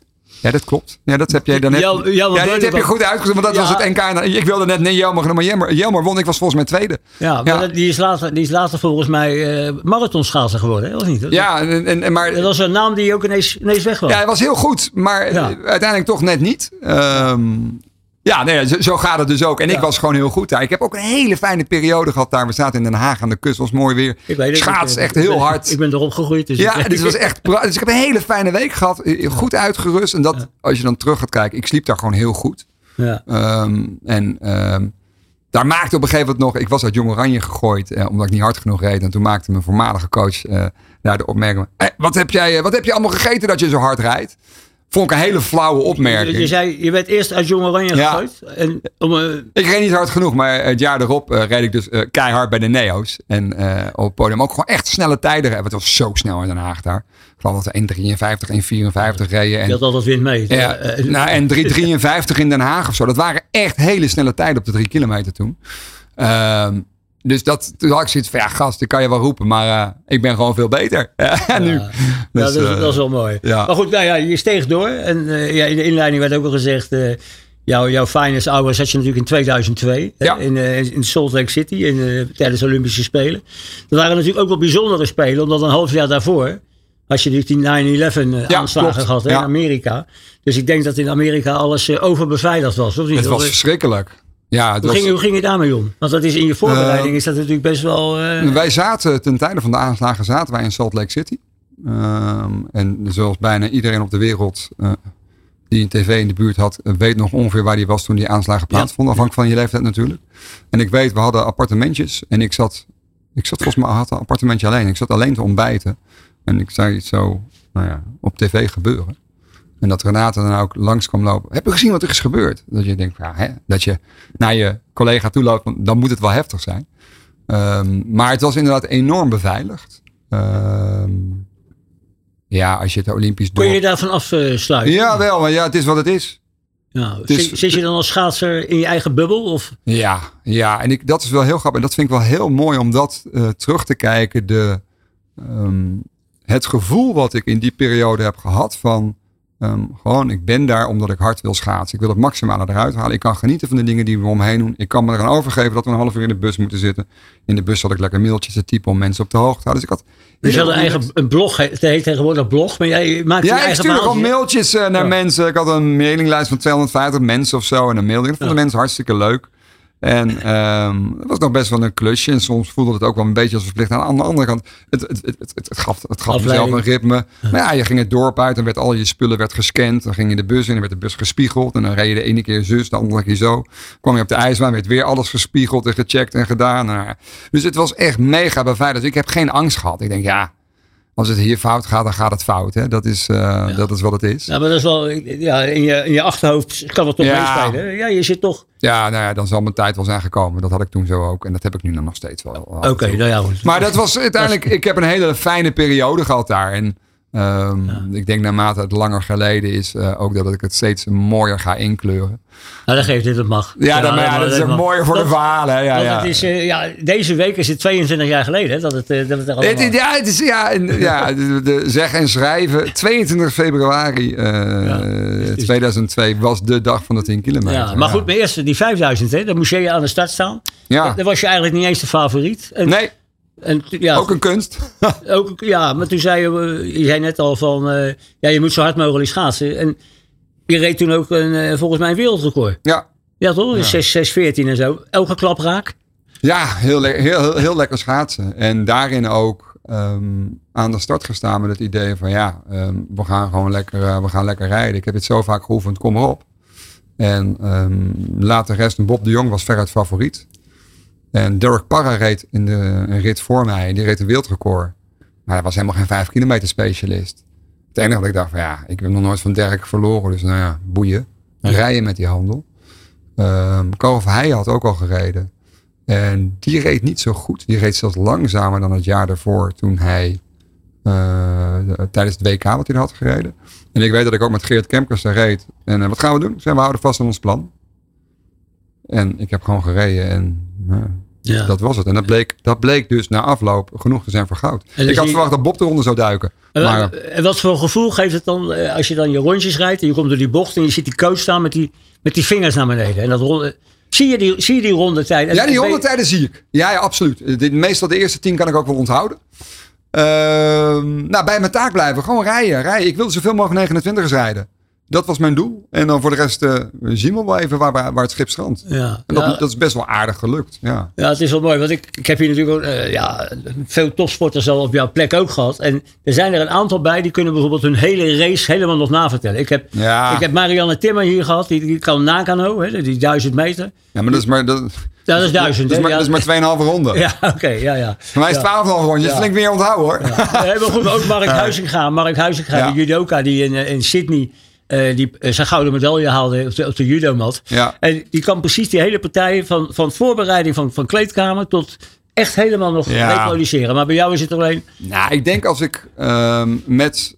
Ja, dat klopt. Ja, dat heb jij dan net. Jel, ja, dat heb je goed uitgezocht, want dat ja. was het NK. Ik wilde net nee Jelmer genoemd, maar Jelmer, Jelmer won. Ik was volgens mij tweede. Ja, maar die, is later, die is later volgens mij uh, marathonschaatser geworden, hè? of niet? Ja, en, en, maar... Dat was een naam die ook ineens, ineens weg was. Ja, hij was heel goed, maar ja. uiteindelijk toch net niet. Um, ja, nee, zo, zo, gaat het dus ook. En ja. ik was gewoon heel goed daar. Ik heb ook een hele fijne periode gehad daar. We zaten in Den Haag aan de kust. was mooi weer. Ik weet het, Schaats, echt heel hard. Ik ben erop gegroeid. Dus ja, dus was echt Dus ik heb een hele fijne week gehad. Goed uitgerust. En dat, ja. als je dan terug gaat kijken. Ik sliep daar gewoon heel goed. Ja. Um, en um, daar maakte op een gegeven moment nog... Ik was uit Jong Oranje gegooid. Eh, omdat ik niet hard genoeg reed. En toen maakte mijn voormalige coach uh, daar de opmerking. Eh, wat, heb jij, wat heb je allemaal gegeten dat je zo hard rijdt? Vond ik een hele flauwe opmerking. Je zei, je werd eerst uit Jong Oranje Ja. gegooid. En om, eh, Ik reed niet hard genoeg, maar het jaar erop eh, reed ik dus eh, keihard bij de Neo's. En op het podium ook gewoon echt snelle tijden. hebben. Het was zo snel in Den Haag daar. Ik geloof dat we 1,53, 1,54 reden. En, had altijd wind mee. ja, nou, en 3,53 *laughs* in Den Haag of zo. Dat waren echt hele snelle tijden op de drie kilometer toen. Ehm, dus dat, toen had ik zoiets van, ja gast, ik kan je wel roepen. Maar eh, ik ben gewoon veel beter. *laughs* nu. Ja, Dus, dat, is, eh, dat is wel mooi. ja. Maar goed, nou ja, je steeg door. En eh, ja, in de inleiding werd ook al gezegd... jouw, jouw finest hour zat je natuurlijk in 2002. hè, Ja. in, in Salt Lake City in, tijdens de Olympische Spelen. Dat waren natuurlijk ook wel bijzondere Spelen. Omdat een half jaar daarvoor... Had je natuurlijk die 9-11 eh, Ja, aanslagen klopt. gehad hè, Ja. in Amerika. Dus ik denk dat in Amerika alles overbeveiligd was. Of niet? Het was verschrikkelijk. Ja, hoe, was, ging, hoe ging het daarmee om? Want dat is in je voorbereiding Eh, is dat natuurlijk best wel... eh, Wij zaten ten tijde van de aanslagen zaten wij in Salt Lake City. Ehm, en zoals bijna iedereen op de wereld eh, die een tv in de buurt had, weet nog ongeveer waar die was toen die aanslagen plaatsvonden. Afhankelijk van je leeftijd natuurlijk. En ik weet, we hadden appartementjes. En ik zat, ik zat volgens mij, had een appartementje alleen. Ik zat alleen te ontbijten. En ik zag iets zo nou ja, op tv gebeuren. En dat Renate dan ook langs kwam lopen. Heb je gezien wat er is gebeurd? Dat je denkt, ja, hè, dat je naar je collega toe loopt, dan moet het wel heftig zijn. Ehm, maar het was inderdaad enorm beveiligd. Ehm, ja, als je het Olympisch kon je daarvan afsluiten? Ja, wel, maar ja, het is wat het is. Ja, is- zit, zit je dan als schaatser in je eigen bubbel? Of? Ja, ja, en ik, dat is wel heel grappig. En dat vind ik wel heel mooi om dat eh, terug te kijken. De, ehm, het gevoel wat ik in die periode heb gehad van ehm, gewoon, ik ben daar omdat ik hard wil schaatsen. Ik wil het maximale eruit halen. Ik kan genieten van de dingen die we omheen doen. Ik kan me eraan overgeven dat we een half uur in de bus moeten zitten. In de bus had ik lekker mailtjes te typen om mensen op de hoogte te houden. Dus ik had je had een eigen een blog, het heet tegenwoordig blog, maar jij maakt je Ja, ik eigen stuurde gewoon mailtjes eh, naar Ja. mensen. Ik had een mailinglijst van 250 mensen of zo. En mailde ik. Dat vonden Ja. mensen hartstikke leuk. En ehm het was nog best wel een klusje. En soms voelde het ook wel een beetje als verplicht. Aan de andere kant, het, het, het, het, het gaf, het gaf mezelf een ritme. Maar ja, je ging het dorp uit. Dan werd al je spullen werd gescand. Dan ging je de bus in. Dan werd de bus gespiegeld. En dan reed je de ene keer zus, de andere keer zo. Kwam je op de ijsbaan. Werd weer alles gespiegeld en gecheckt en gedaan. Nou dus het was echt mega beveiligd. Ik heb geen angst gehad. Ik denk, ja, als het hier fout gaat, dan gaat het fout. Hè? Dat, is, eh, dat is wat het is. Ja, maar dat is wel, ja, in je, in je achterhoofd kan het toch Ja. meespelen. Ja, je zit toch... Ja, nou ja, dan zal mijn tijd wel zijn gekomen. Dat had ik toen zo ook. En dat heb ik nu dan nog steeds wel. Oké, nou ja, goed. Maar dat was uiteindelijk... Ik heb een hele fijne periode gehad daar. En ehm, ik denk naarmate het langer geleden is... eh, ook dat ik het steeds mooier ga inkleuren. Nou, dat geeft dit, dat mag. Ja, dan, maar ja, dat is ook mooier voor de verhalen. hè. Ja. Het is, eh, ja, deze week is het 22 jaar geleden hè, dat het, eh, dat het allemaal... Het, ja, het is, ja, en- ja *laughs* de, de zeg en schrijven. 22 februari eh, 2002 was de dag van de 10 kilometer. ja, maar goed, maar eerst die 5000, hè, dan moest je aan de start staan. Ja. Dan was je eigenlijk niet eens de favoriet. En, Nee, en, ja, ook een kunst. *laughs* Ook, ja, maar toen zei je, eh, je zei net al van, eh, ja, je moet zo hard mogelijk schaatsen. En je reed toen ook een, eh, volgens mij een wereldrecord. ja, Ja toch? 6, 6, 14 en zo. Elke klap raak. Ja, heel, le- heel, heel, heel lekker schaatsen. En daarin ook ehm, aan de start gestaan met het idee van ja, ehm, we gaan gewoon lekker, we gaan lekker rijden. Ik heb het zo vaak geoefend, kom erop. En ehm laat de rest, Bob de Jong was veruit favoriet. En Derek Parra reed in de een rit voor mij, die reed een wereldrecord. Maar hij was helemaal geen vijf kilometer specialist. Het enige wat ik dacht van ja, ik heb nog nooit van Derek verloren. Dus nou ja, boeien. Rijden met die handel. Ehm Kof hij had ook al gereden. En die reed niet zo goed. Die reed zelfs langzamer dan het jaar daarvoor toen hij eh, de- tijdens het WK wat hij had gereden. En ik weet dat ik ook met Geert Kemkers daar reed. En eh, wat gaan we doen? Zei, we houden vast aan ons plan. En ik heb gewoon gereden en nou, Ja. dat was het. En dat bleek, dat bleek dus na afloop genoeg te zijn voor goud. dus ik had die- verwacht dat Bob de ronde zou duiken. En, Maar en wat voor gevoel geeft het dan eh, als je dan je rondjes rijdt en je komt door die bocht en je ziet die coach staan met die, met die vingers naar beneden. En dat ronde, zie, je die, zie je die rondetijd? En- Ja, die rondetijden zie ik. Ja, ja absoluut. Eh, De, meestal de eerste tien kan ik ook wel onthouden. Ehm, nou, bij mijn taak blijven. Gewoon rijden. rijden. Ik wilde zoveel mogelijk 29 rijden. Dat was mijn doel. En dan voor de rest eh, zien we wel even waar, waar, waar het schip strandt. Ja, En dat, ja. dat is best wel aardig gelukt. Ja. Ja, het is wel mooi. Want ik, ik heb hier natuurlijk eh, ja, veel topsporters al op jouw plek ook gehad. En er zijn er een aantal bij die kunnen bijvoorbeeld hun hele race helemaal nog navertellen. Ik heb, Ja. ik heb Marianne Timmer hier gehad, die, die kan nakano, hè, die duizend meter. ja, maar dat is maar, dat, Ja, dat is duizend. dat is maar, Ja, dat is maar 2,5 ronde. *laughs* Ja, oké, ja, ja. Voor mij is 12,5 rondjes. Ja. Flink meer onthouden hoor. Nee, maar goed, maar ook Mark Huizinga. Mark Huizinga, Ja. die judoka die in, eh, in Sydney eh, die eh, zijn gouden medaille haalde op de, op de judomat. Ja. En die kan precies die hele partij van, van voorbereiding van, van kleedkamer tot echt helemaal nog Ja. reproduceren. Maar bij jou is het alleen... Nou, ik denk als ik ehm, met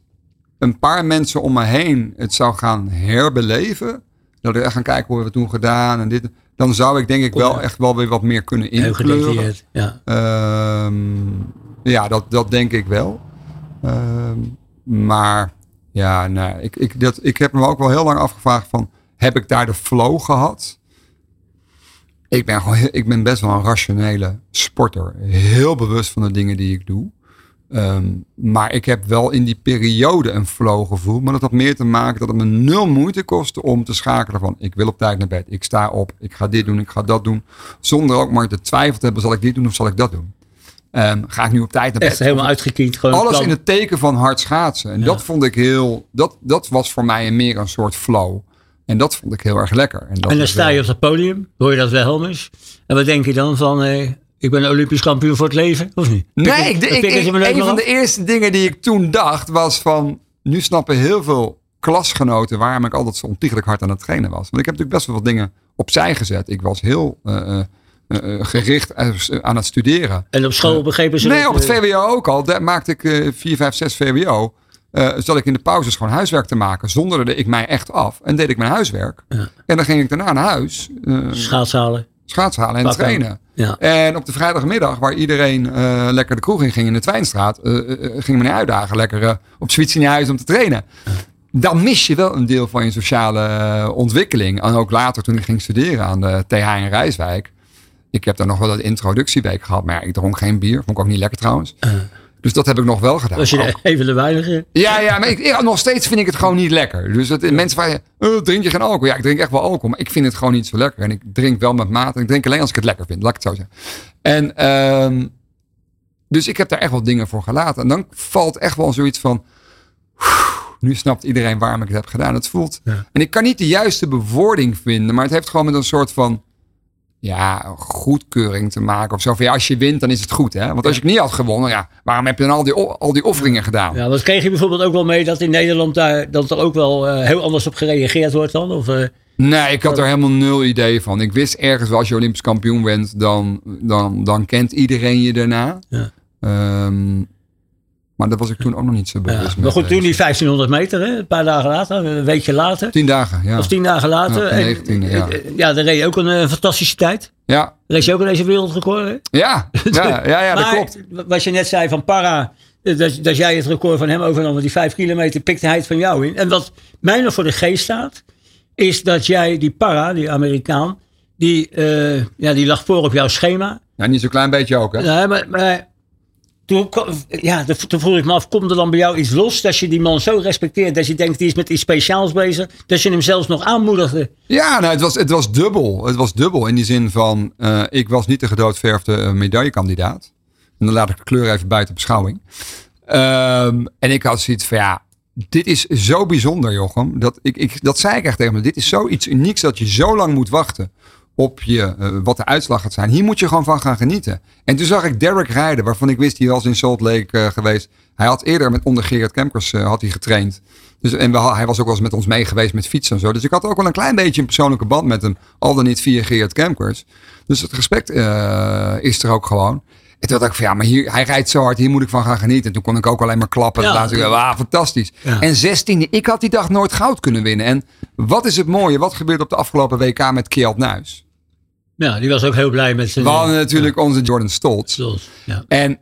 een paar mensen om me heen het zou gaan herbeleven. Dat ik echt gaan kijken hoe we het toen gedaan en dit. Dan zou ik denk ik wel echt wel weer wat meer kunnen inkleuren. Ja. Ehm, ja, dat, dat denk ik wel. Ehm, maar ja, nou, ik, ik, dat, ik heb me ook wel heel lang afgevraagd van, heb ik daar de flow gehad? Ik ben, gewoon, ik ben best wel een rationele sporter. Heel bewust van de dingen die ik doe. Ehm, maar ik heb wel in die periode een flow gevoeld. Maar dat had meer te maken dat het me nul moeite kostte om te schakelen van ik wil op tijd naar bed. Ik sta op, ik ga dit doen, ik ga dat doen. Zonder ook maar te twijfel te hebben, zal ik dit doen of zal ik dat doen? Ehm, ga ik nu op tijd naar bed? Echt helemaal uitgekiend. Gewoon Alles plan. in het teken van hard schaatsen. En Ja. dat vond ik heel, dat, dat was voor mij meer een soort flow. En dat vond ik heel erg lekker. En, dat En dan sta wel- je op het podium, hoor je dat Wilhelmus. En wat denk je dan van, eh, ik ben Olympisch kampioen voor het leven? Of niet? Nee, ik, ik, een van af? de eerste dingen die ik toen dacht was van... Nu snappen heel veel klasgenoten waarom ik altijd zo ontiegelijk hard aan het trainen was. Want ik heb natuurlijk best wel wat dingen opzij gezet. Ik was heel eh, eh, eh, gericht eh, aan het studeren. En op school begrepen ze Nee, dat, op het eh, VWO ook al. Daar maakte ik eh 4, 5, 6 VWO. eh zat ik in de pauzes gewoon huiswerk te maken. Zonderde ik mij echt af. En deed ik mijn huiswerk. Ja. En dan ging ik daarna naar huis. eh Schaatshalen. schaatsen halen en trainen. Ja. En op de vrijdagmiddag, waar iedereen eh, lekker de kroeg in ging in de Twijnstraat, eh, eh, ging meneer uitdagen lekker eh, op fiets naar huis om te trainen. Dan mis je wel een deel van je sociale eh, ontwikkeling. En ook later toen ik ging studeren aan de TH in Rijswijk. Ik heb daar nog wel een introductieweek gehad, maar ja, ik dronk geen bier. Vond ik ook niet lekker trouwens. Dus dat heb ik nog wel gedaan. Was je ook- even de weinige? ja, ja, maar ik, nog steeds vind ik het gewoon niet lekker. Dus het, mensen vragen, oh, drink je geen alcohol? Ja, ik drink echt wel alcohol, maar ik vind het gewoon niet zo lekker. En ik drink wel met mate. Ik drink alleen als ik het lekker vind, laat ik het zo zeggen. En ehm, dus ik heb daar echt wel dingen voor gelaten. En dan valt echt wel zoiets van, nu snapt iedereen waarom ik het heb gedaan. Het voelt, Ja. en ik kan niet de juiste bewoording vinden, maar het heeft gewoon met een soort van, ja, goedkeuring te maken of zo. Van ja, als je wint, dan is het goed, hè? Want als ik niet had gewonnen, ja, waarom heb je dan al die, al die offeringen gedaan? Ja, wat kreeg je bijvoorbeeld ook wel mee dat in Nederland daar, dat er ook wel eh, heel anders op gereageerd wordt dan? Of, eh, Nee, ik had er helemaal nul idee van. Ik wist ergens wel, als je Olympisch kampioen bent, dan, dan, dan kent iedereen je daarna. Ja. Ehm, maar dat was ik toen ook nog niet zo bewust ja. Maar goed, toen die 1500 meter, hè, een paar dagen later, een weekje later, Tien dagen, ja. of tien dagen later. Ja, en, 19e, ja. eh, ja, dan reed je ook een eh, fantastische tijd. Ja, Reed je ook in deze wereldrecord, hè? ja, ja, ja, ja dat maar, klopt. Wat je net zei van Para, eh, dat, dat jij het record van hem overnam, want die vijf kilometer pikte hij het van jou in. En wat mij nog voor de geest staat, is dat jij die Para, die Amerikaan, die, eh, ja, die lag voor op jouw schema. Ja, niet zo'n klein beetje ook, hè? Nee, maar, maar toen, ja, toen vroeg ik me af, komt er dan bij jou iets los dat je die man zo respecteert, dat je denkt, die is met iets speciaals bezig, dat je hem zelfs nog aanmoedigde? Ja, nou, het, was, het was dubbel. Het was dubbel in die zin van, eh, ik was niet de gedoodverfde eh, medaillekandidaat. En dan laat ik de kleur even buiten beschouwing. Ehm, en ik had zoiets van, ja, dit is zo bijzonder, Jochem. Dat, ik, ik, dat zei ik echt tegen me. Dit is zoiets unieks dat je zo lang moet wachten op je, eh, wat de uitslag gaat zijn. Hier moet je gewoon van gaan genieten. En toen zag ik Derek rijden, waarvan ik wist, hij was in Salt Lake eh, geweest. Hij had eerder met onder Gerard Kemkers eh, had hij getraind. Dus, en we, hij was ook wel eens met ons mee geweest met fietsen en zo. Dus ik had ook wel een klein beetje een persoonlijke band met hem. Al dan niet via Gerard Kemkers. Dus het respect is er ook gewoon. En toen dacht ik van ja, maar hier, hij rijdt zo hard, hier moet ik van gaan genieten. En toen kon ik ook alleen maar klappen. Ja. Fantastisch. Ja. En 16e, ik had die dag nooit goud kunnen winnen. En wat is het mooie? Wat gebeurt op de afgelopen WK met Kjeld Nuis? Ja, die was ook heel blij met zijn... We hadden natuurlijk onze Jordan Stoltz. Ja, En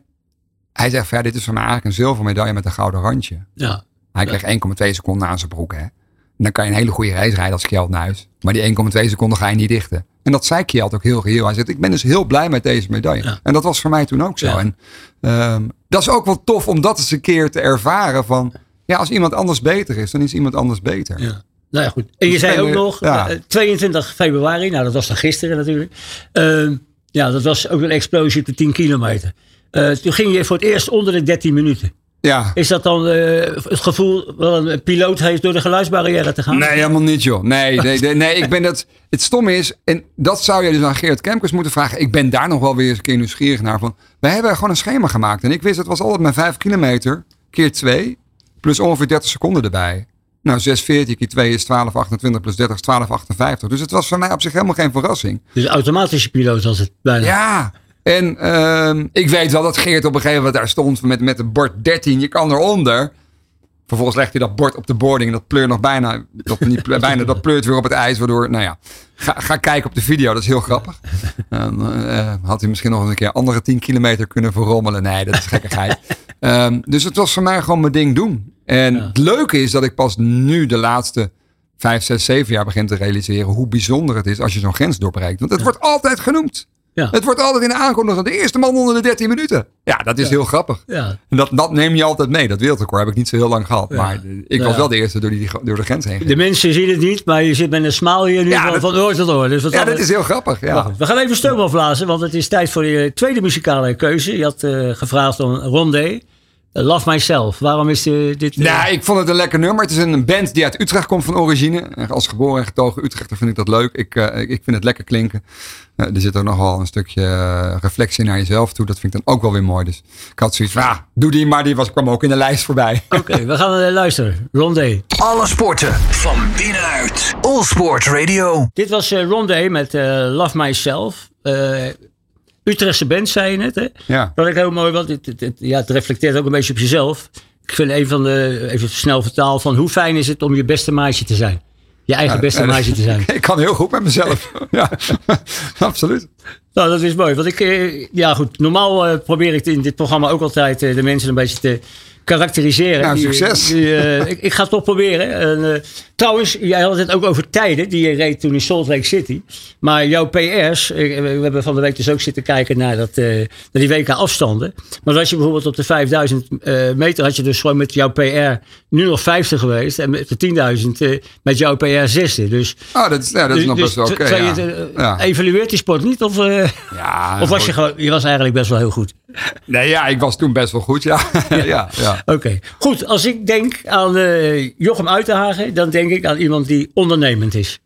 hij zegt van ja, dit is voor mij eigenlijk een zilveren medaille met een gouden randje. ja. Hij kreeg 1,2 seconden aan zijn broek. Hè? En dan kan je een hele goede race rijden als Kjeld Nuis. Maar die 1,2 seconden ga je niet dichten. En dat zei Kjeld ook heel geheel. Hij zegt, ik ben dus heel blij met deze medaille. Ja. En dat was voor mij toen ook zo. Ja. En ehm, dat is ook wel tof om dat eens een keer te ervaren van... Ja, als iemand anders beter is, dan is iemand anders beter. Ja. Nou ja, goed. En je Dus zei ook nog, ja. eh, 22 februari, nou dat was dan gisteren natuurlijk. Ehm, ja, dat was ook een explosie op de 10 kilometer. Eh, toen ging je voor het eerst onder de 13 minuten. Ja. Is dat dan eh, het gevoel wat een piloot heeft door de geluidsbarrière te gaan? Nee, helemaal niet joh. Nee, *laughs* nee, nee, nee, ik ben dat. Het stomme is, en dat zou je dus aan Gerard Kemkers moeten vragen. Ik ben daar nog wel weer eens een keer nieuwsgierig naar. Van, wij hebben gewoon een schema gemaakt. En ik wist, het was altijd mijn 5 kilometer keer 2. Plus ongeveer 30 seconden erbij. Nou, 640 keer 2 is 1228 plus 30 is 1258. Dus het was voor mij op zich helemaal geen verrassing. Dus automatische piloot was het bijna. Ja, en ehm, ik weet wel dat Geert op een gegeven moment daar stond met, met een bord 13. Je kan eronder. Vervolgens legt hij dat bord op de boarding en dat pleurt nog bijna, dat, niet, bijna, dat pleurt weer op het ijs. Waardoor, nou ja, ga, ga kijken op de video, dat is heel grappig. Eh, had hij misschien nog een keer andere 10 kilometer kunnen verrommelen. Nee, dat is gekkigheid. *laughs* Ehm, dus het was voor mij gewoon mijn ding doen. En het leuke is dat ik pas nu de laatste 5, 6, 7 jaar begin te realiseren hoe bijzonder het is als je zo'n grens doorbreekt. Want het wordt altijd genoemd. Ja. Het wordt altijd in de aankondiging. De eerste man onder de 13 minuten. Ja, dat is heel grappig. Ja. En dat, dat neem je altijd mee. Dat wereldrecord heb ik niet zo heel lang gehad. Maar eh, ik was Ja. wel de eerste door, die, door de grens heen. De gegaan. mensen zien het niet, maar je zit met een smaal hier nu van, dat- van oor tot oor. Dus wat Ja, dat- is heel grappig. Ja. We gaan even stoom afblazen, want het is tijd voor je tweede muzikale keuze. Je had eh, gevraagd om Rondé. Love Myself. Waarom is eh, dit... eh, Nou, ik vond het een lekker nummer. Het is een band die uit Utrecht komt van origine. Als geboren en getogen Utrechter vind ik dat leuk. Ik, eh, ik vind het lekker klinken. Er zit ook nog wel een stukje reflectie naar jezelf toe. Dat vind ik dan ook wel weer mooi. Dus ik had zoiets van, ah, doe die maar. Die was, kwam ook in de lijst voorbij. Oké, *laughs* we gaan luisteren. Rondé. Alle sporten van binnenuit. All Sport Radio. Dit was Rondé met eh, Love Myself. Utrechtse band, zei je net, hè? Ja. Dat ik heel mooi, want het, het, het- ja, het reflecteert ook een beetje op jezelf. Ik vind een van de, even snel vertaal, van hoe fijn is het om je beste maatje te zijn? Je eigen beste Ja, maatje te zijn. *laughs* Ik kan heel goed met mezelf. *laughs* ja, *laughs* absoluut. Nou, dat is mooi. Want ik, eh, ja goed, normaal eh, probeer ik in dit programma ook altijd eh, de mensen een beetje te karakteriseren. Nou, succes. die, eh, *laughs* ik, ik ga het toch proberen. En, eh, trouwens, jij had het ook over tijden die je reed toen in Salt Lake City. Maar jouw PR's, eh, we hebben van de week dus ook zitten kijken naar, dat, naar die WK afstanden. Maar als je bijvoorbeeld op de 5000 eh, meter had je dus gewoon met jouw PR nu nog 50 geweest. En met de 10.000 eh, met jouw PR 60. Dus, Oh, dat is, ja, dat is dus- nog dus best wel oké. ja. Evalueert die sport niet? Of, Ja, of was je gewoon, je was eigenlijk best wel heel goed. Nee, ja, ik was toen best wel goed. *laughs* Ja, ja, ja. Oké, goed. Als ik denk aan eh, Jochem Uitenhagen, dan denk ik aan iemand die ondernemend is.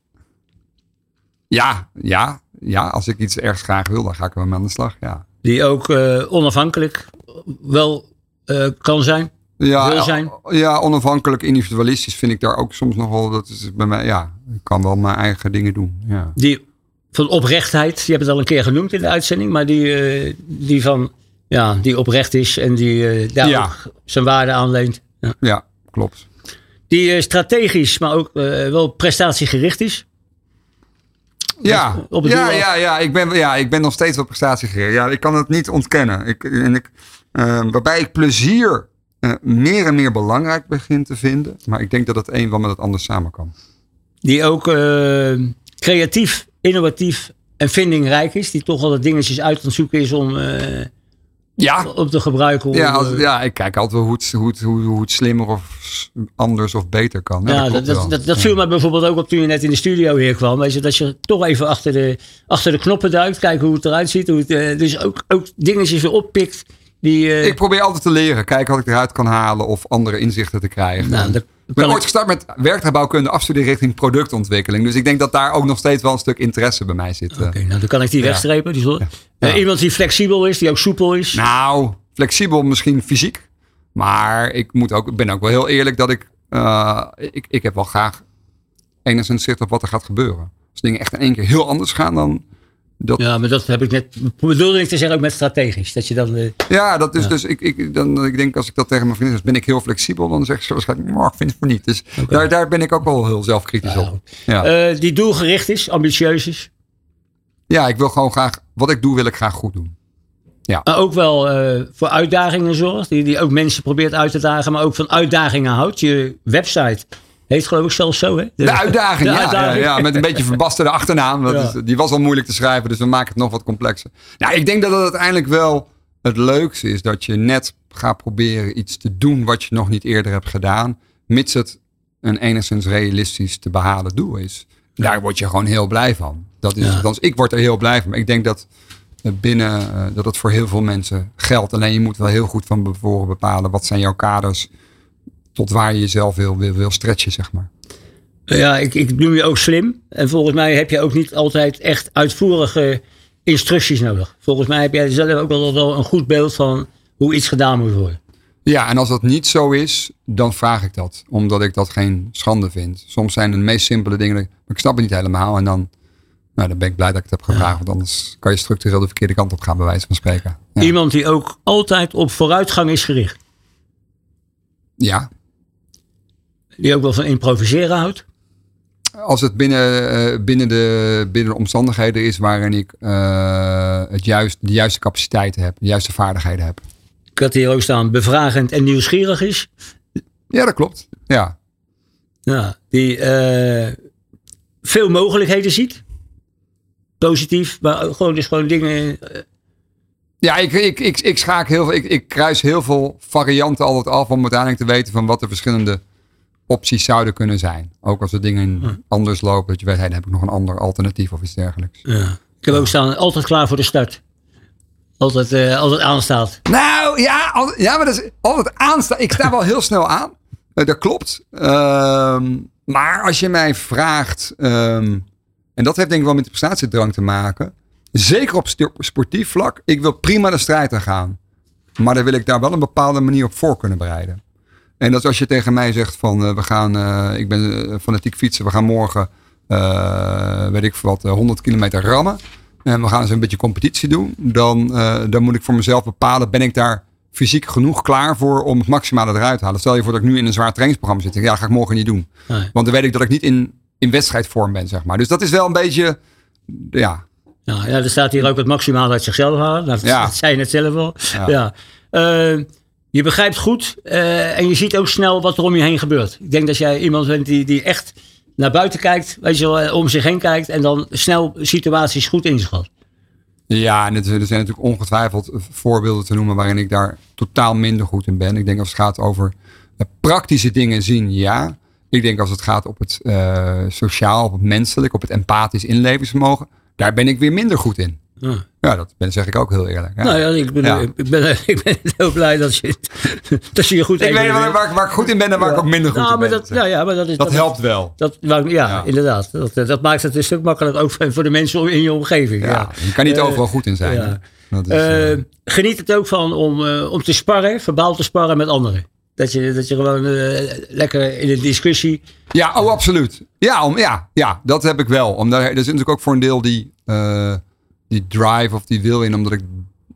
Ja, ja, ja, als ik iets ergens graag wil, dan ga ik mee aan de slag. Ja, Die ook eh, onafhankelijk wel eh, kan zijn. ja, Wil zijn? ja, onafhankelijk, individualistisch vind ik daar ook soms nog wel. Dat is bij mij, ja, ik kan wel mijn eigen dingen doen. Ja, Die van oprechtheid, je hebt het al een keer genoemd in de uitzending, maar die, die van ja, die oprecht is en die eh, daar Ja. ook zijn waarde aan leent. Ja. ja klopt. Die eh, strategisch, maar ook eh, wel prestatiegericht is. Ja, op het ja, ja, ja, ik ben, ja, ik ben nog steeds wel prestatiegericht. Ja, ik kan het niet ontkennen. Ik, en ik, waarbij ik plezier meer en meer belangrijk begin te vinden. Maar ik denk dat het een wel met het ander samen kan. Die ook creatief, innovatief en vindingrijk is. Die toch wel de dingetjes uit aan het zoeken is om, Ja, om te gebruiken. om, Ja, als, eh, ja, ik kijk altijd wel hoe het, hoe, het, hoe, hoe het slimmer of anders of beter kan. Ja, Ja, dat dat, dat, dat viel mij bijvoorbeeld ook op toen je net in de studio hier kwam. Weet je, dat je toch even achter de, achter de knoppen duikt. Kijken hoe het eruit ziet. Hoe het, eh, dus ook, ook dingetjes weer oppikt. Die, eh, Ik probeer altijd te leren. Kijken wat ik eruit kan halen of andere inzichten te krijgen. nou, dat ik ben ooit gestart met werktuigbouwkunde afstuderen richting productontwikkeling. Dus ik denk dat daar ook nog steeds wel een stuk interesse bij mij zit. eh. Oké, nou, dan kan ik die wegstrepen. Die. Eh, iemand die flexibel is, die ook soepel is. Nou, flexibel misschien fysiek. Maar ik moet ook, ik ben ook wel heel eerlijk dat ik, eh, ik... Ik heb wel graag enigszins zicht op wat er gaat gebeuren. Als dingen echt in één keer heel anders gaan dan... Dat, Ja, maar dat heb ik net. bedoelde ik te zeggen ook met strategisch. Dat je dan. eh, Ja, dat is dus. Ik, ik, dan, ik denk als ik dat tegen mijn vriendin zeg, ben ik heel flexibel. Dan zegt ze waarschijnlijk, maar ik vind het maar niet. Dus daar, daar ben ik ook wel heel zelfkritisch Ja. op. Ja. eh, die doelgericht is, ambitieus is. ja, ik wil gewoon graag. Wat ik doe, wil ik graag goed doen. Maar ook wel eh, voor uitdagingen zorgt. Die, die ook mensen probeert uit te dagen. Maar ook van uitdagingen houdt. Je website heet geloof ik zelfs zo. Hè? De uitdaging, de ja, uitdaging. Ja, ja, met een beetje verbasterde achternaam. Dat is, die was al moeilijk te schrijven, dus we maken het nog wat complexer. Nou, ik denk dat het uiteindelijk wel het leukste is dat je net gaat proberen iets te doen wat je nog niet eerder hebt gedaan, mits het een enigszins realistisch te behalen doel is. Daar word je gewoon heel blij van. Dat is, Ja. althans, ik word er heel blij van. Maar ik denk dat binnen eh, dat het voor heel veel mensen geldt. Alleen je moet wel heel goed van tevoren bepalen wat zijn jouw kaders tot waar je jezelf wil, wil, wil stretchen, zeg maar. Ja, ik, ik noem je ook slim. En volgens mij heb je ook niet altijd echt uitvoerige instructies nodig. Volgens mij heb jij zelf ook wel, wel een goed beeld van hoe iets gedaan moet worden. Ja, en als dat niet zo is, dan vraag ik dat. Omdat ik dat geen schande vind. Soms zijn de meest simpele dingen, maar ik snap het niet helemaal. En dan, nou, dan ben ik blij dat ik het heb gevraagd. Want anders kan je structureel de verkeerde kant op gaan, bij wijze van spreken. Ja. Iemand die ook altijd op vooruitgang is gericht. ja. Die ook wel van improviseren houdt. Als het binnen, eh, binnen, de, binnen de omstandigheden is waarin ik eh, het juist, de juiste capaciteiten heb, de juiste vaardigheden heb. Ik had hier ook staan bevragend en nieuwsgierig is. Ja, dat klopt. Ja. Ja, die eh, veel mogelijkheden ziet. Positief, maar gewoon, dus gewoon dingen. Ja, ik, ik, ik, ik schaak heel veel. Ik, ik kruis heel veel varianten altijd af om uiteindelijk te weten van wat de verschillende opties zouden kunnen zijn. Ook als de dingen anders lopen, dat je weet, hey, dan heb ik nog een ander alternatief of iets dergelijks. ja. Ik heb ook staan altijd klaar voor de start. Altijd, eh, altijd aanstaat. Nou ja, al- ja maar dat is altijd aanstaan. Ik sta wel heel snel aan. Eh, dat klopt. Ehm, maar als je mij vraagt, ehm, en dat heeft denk ik wel met de prestatiedrang te maken. Zeker op sportief vlak. Ik wil prima de strijd aan gaan. Maar dan wil ik daar wel een bepaalde manier op voor kunnen bereiden. En dat als je tegen mij zegt van eh, we gaan, eh, ik ben eh, fanatiek fietsen, we gaan morgen, weet ik wat, eh, 100 kilometer rammen. En we gaan eens een beetje competitie doen. Dan, dan moet ik voor mezelf bepalen, ben ik daar fysiek genoeg klaar voor om het maximale eruit te halen. Stel je voor dat ik nu in een zwaar trainingsprogramma zit. Ja, dat ga ik morgen niet doen. Nee. Want dan weet ik dat ik niet in, in wedstrijdvorm ben, zeg maar. Dus dat is wel een beetje, ja, Ja, ja, er staat hier ook het maximale uit zichzelf halen. Dat, Ja. *laughs* dat zei je net zelf al. Ja. Ja. Je begrijpt goed eh, en je ziet ook snel wat er om je heen gebeurt. Ik denk dat jij iemand bent die, die echt naar buiten kijkt, weet je wel, eh, om zich heen kijkt en dan snel situaties goed inschat. Ja, en het, er zijn natuurlijk ongetwijfeld voorbeelden te noemen waarin ik daar totaal minder goed in ben. Ik denk als het gaat over praktische dingen zien, ja. Ik denk als het gaat op het eh, sociaal, op het menselijk, op het empathisch inlevingsvermogen, daar ben ik weer minder goed in. Ja. Ja, dat ben, zeg ik ook heel eerlijk. Ja. Nou ja, ik ben, Ja. ik, ben, *laughs* ik ben heel blij dat je, dat je je goed ik weet waar, waar, ik- waar ik goed in ben en waar ik ook minder goed nou, in maar ben. dat, ja, ja, maar dat is dat helpt wel. Dat, ja, inderdaad. Dat, dat maakt het een stuk makkelijker ook voor de mensen in je omgeving. Ja, je kan niet Eh, overal goed in zijn. Dat is, Eh, eh, geniet het ook van om, om te sparren, verbaal te sparren met anderen. Dat je, dat je gewoon lekker in een discussie. Ja, oh, absoluut. Ja, om, ja, ja, dat heb ik wel. Omdat er er zit natuurlijk ook voor een deel die, die drive of die wil in. Omdat ik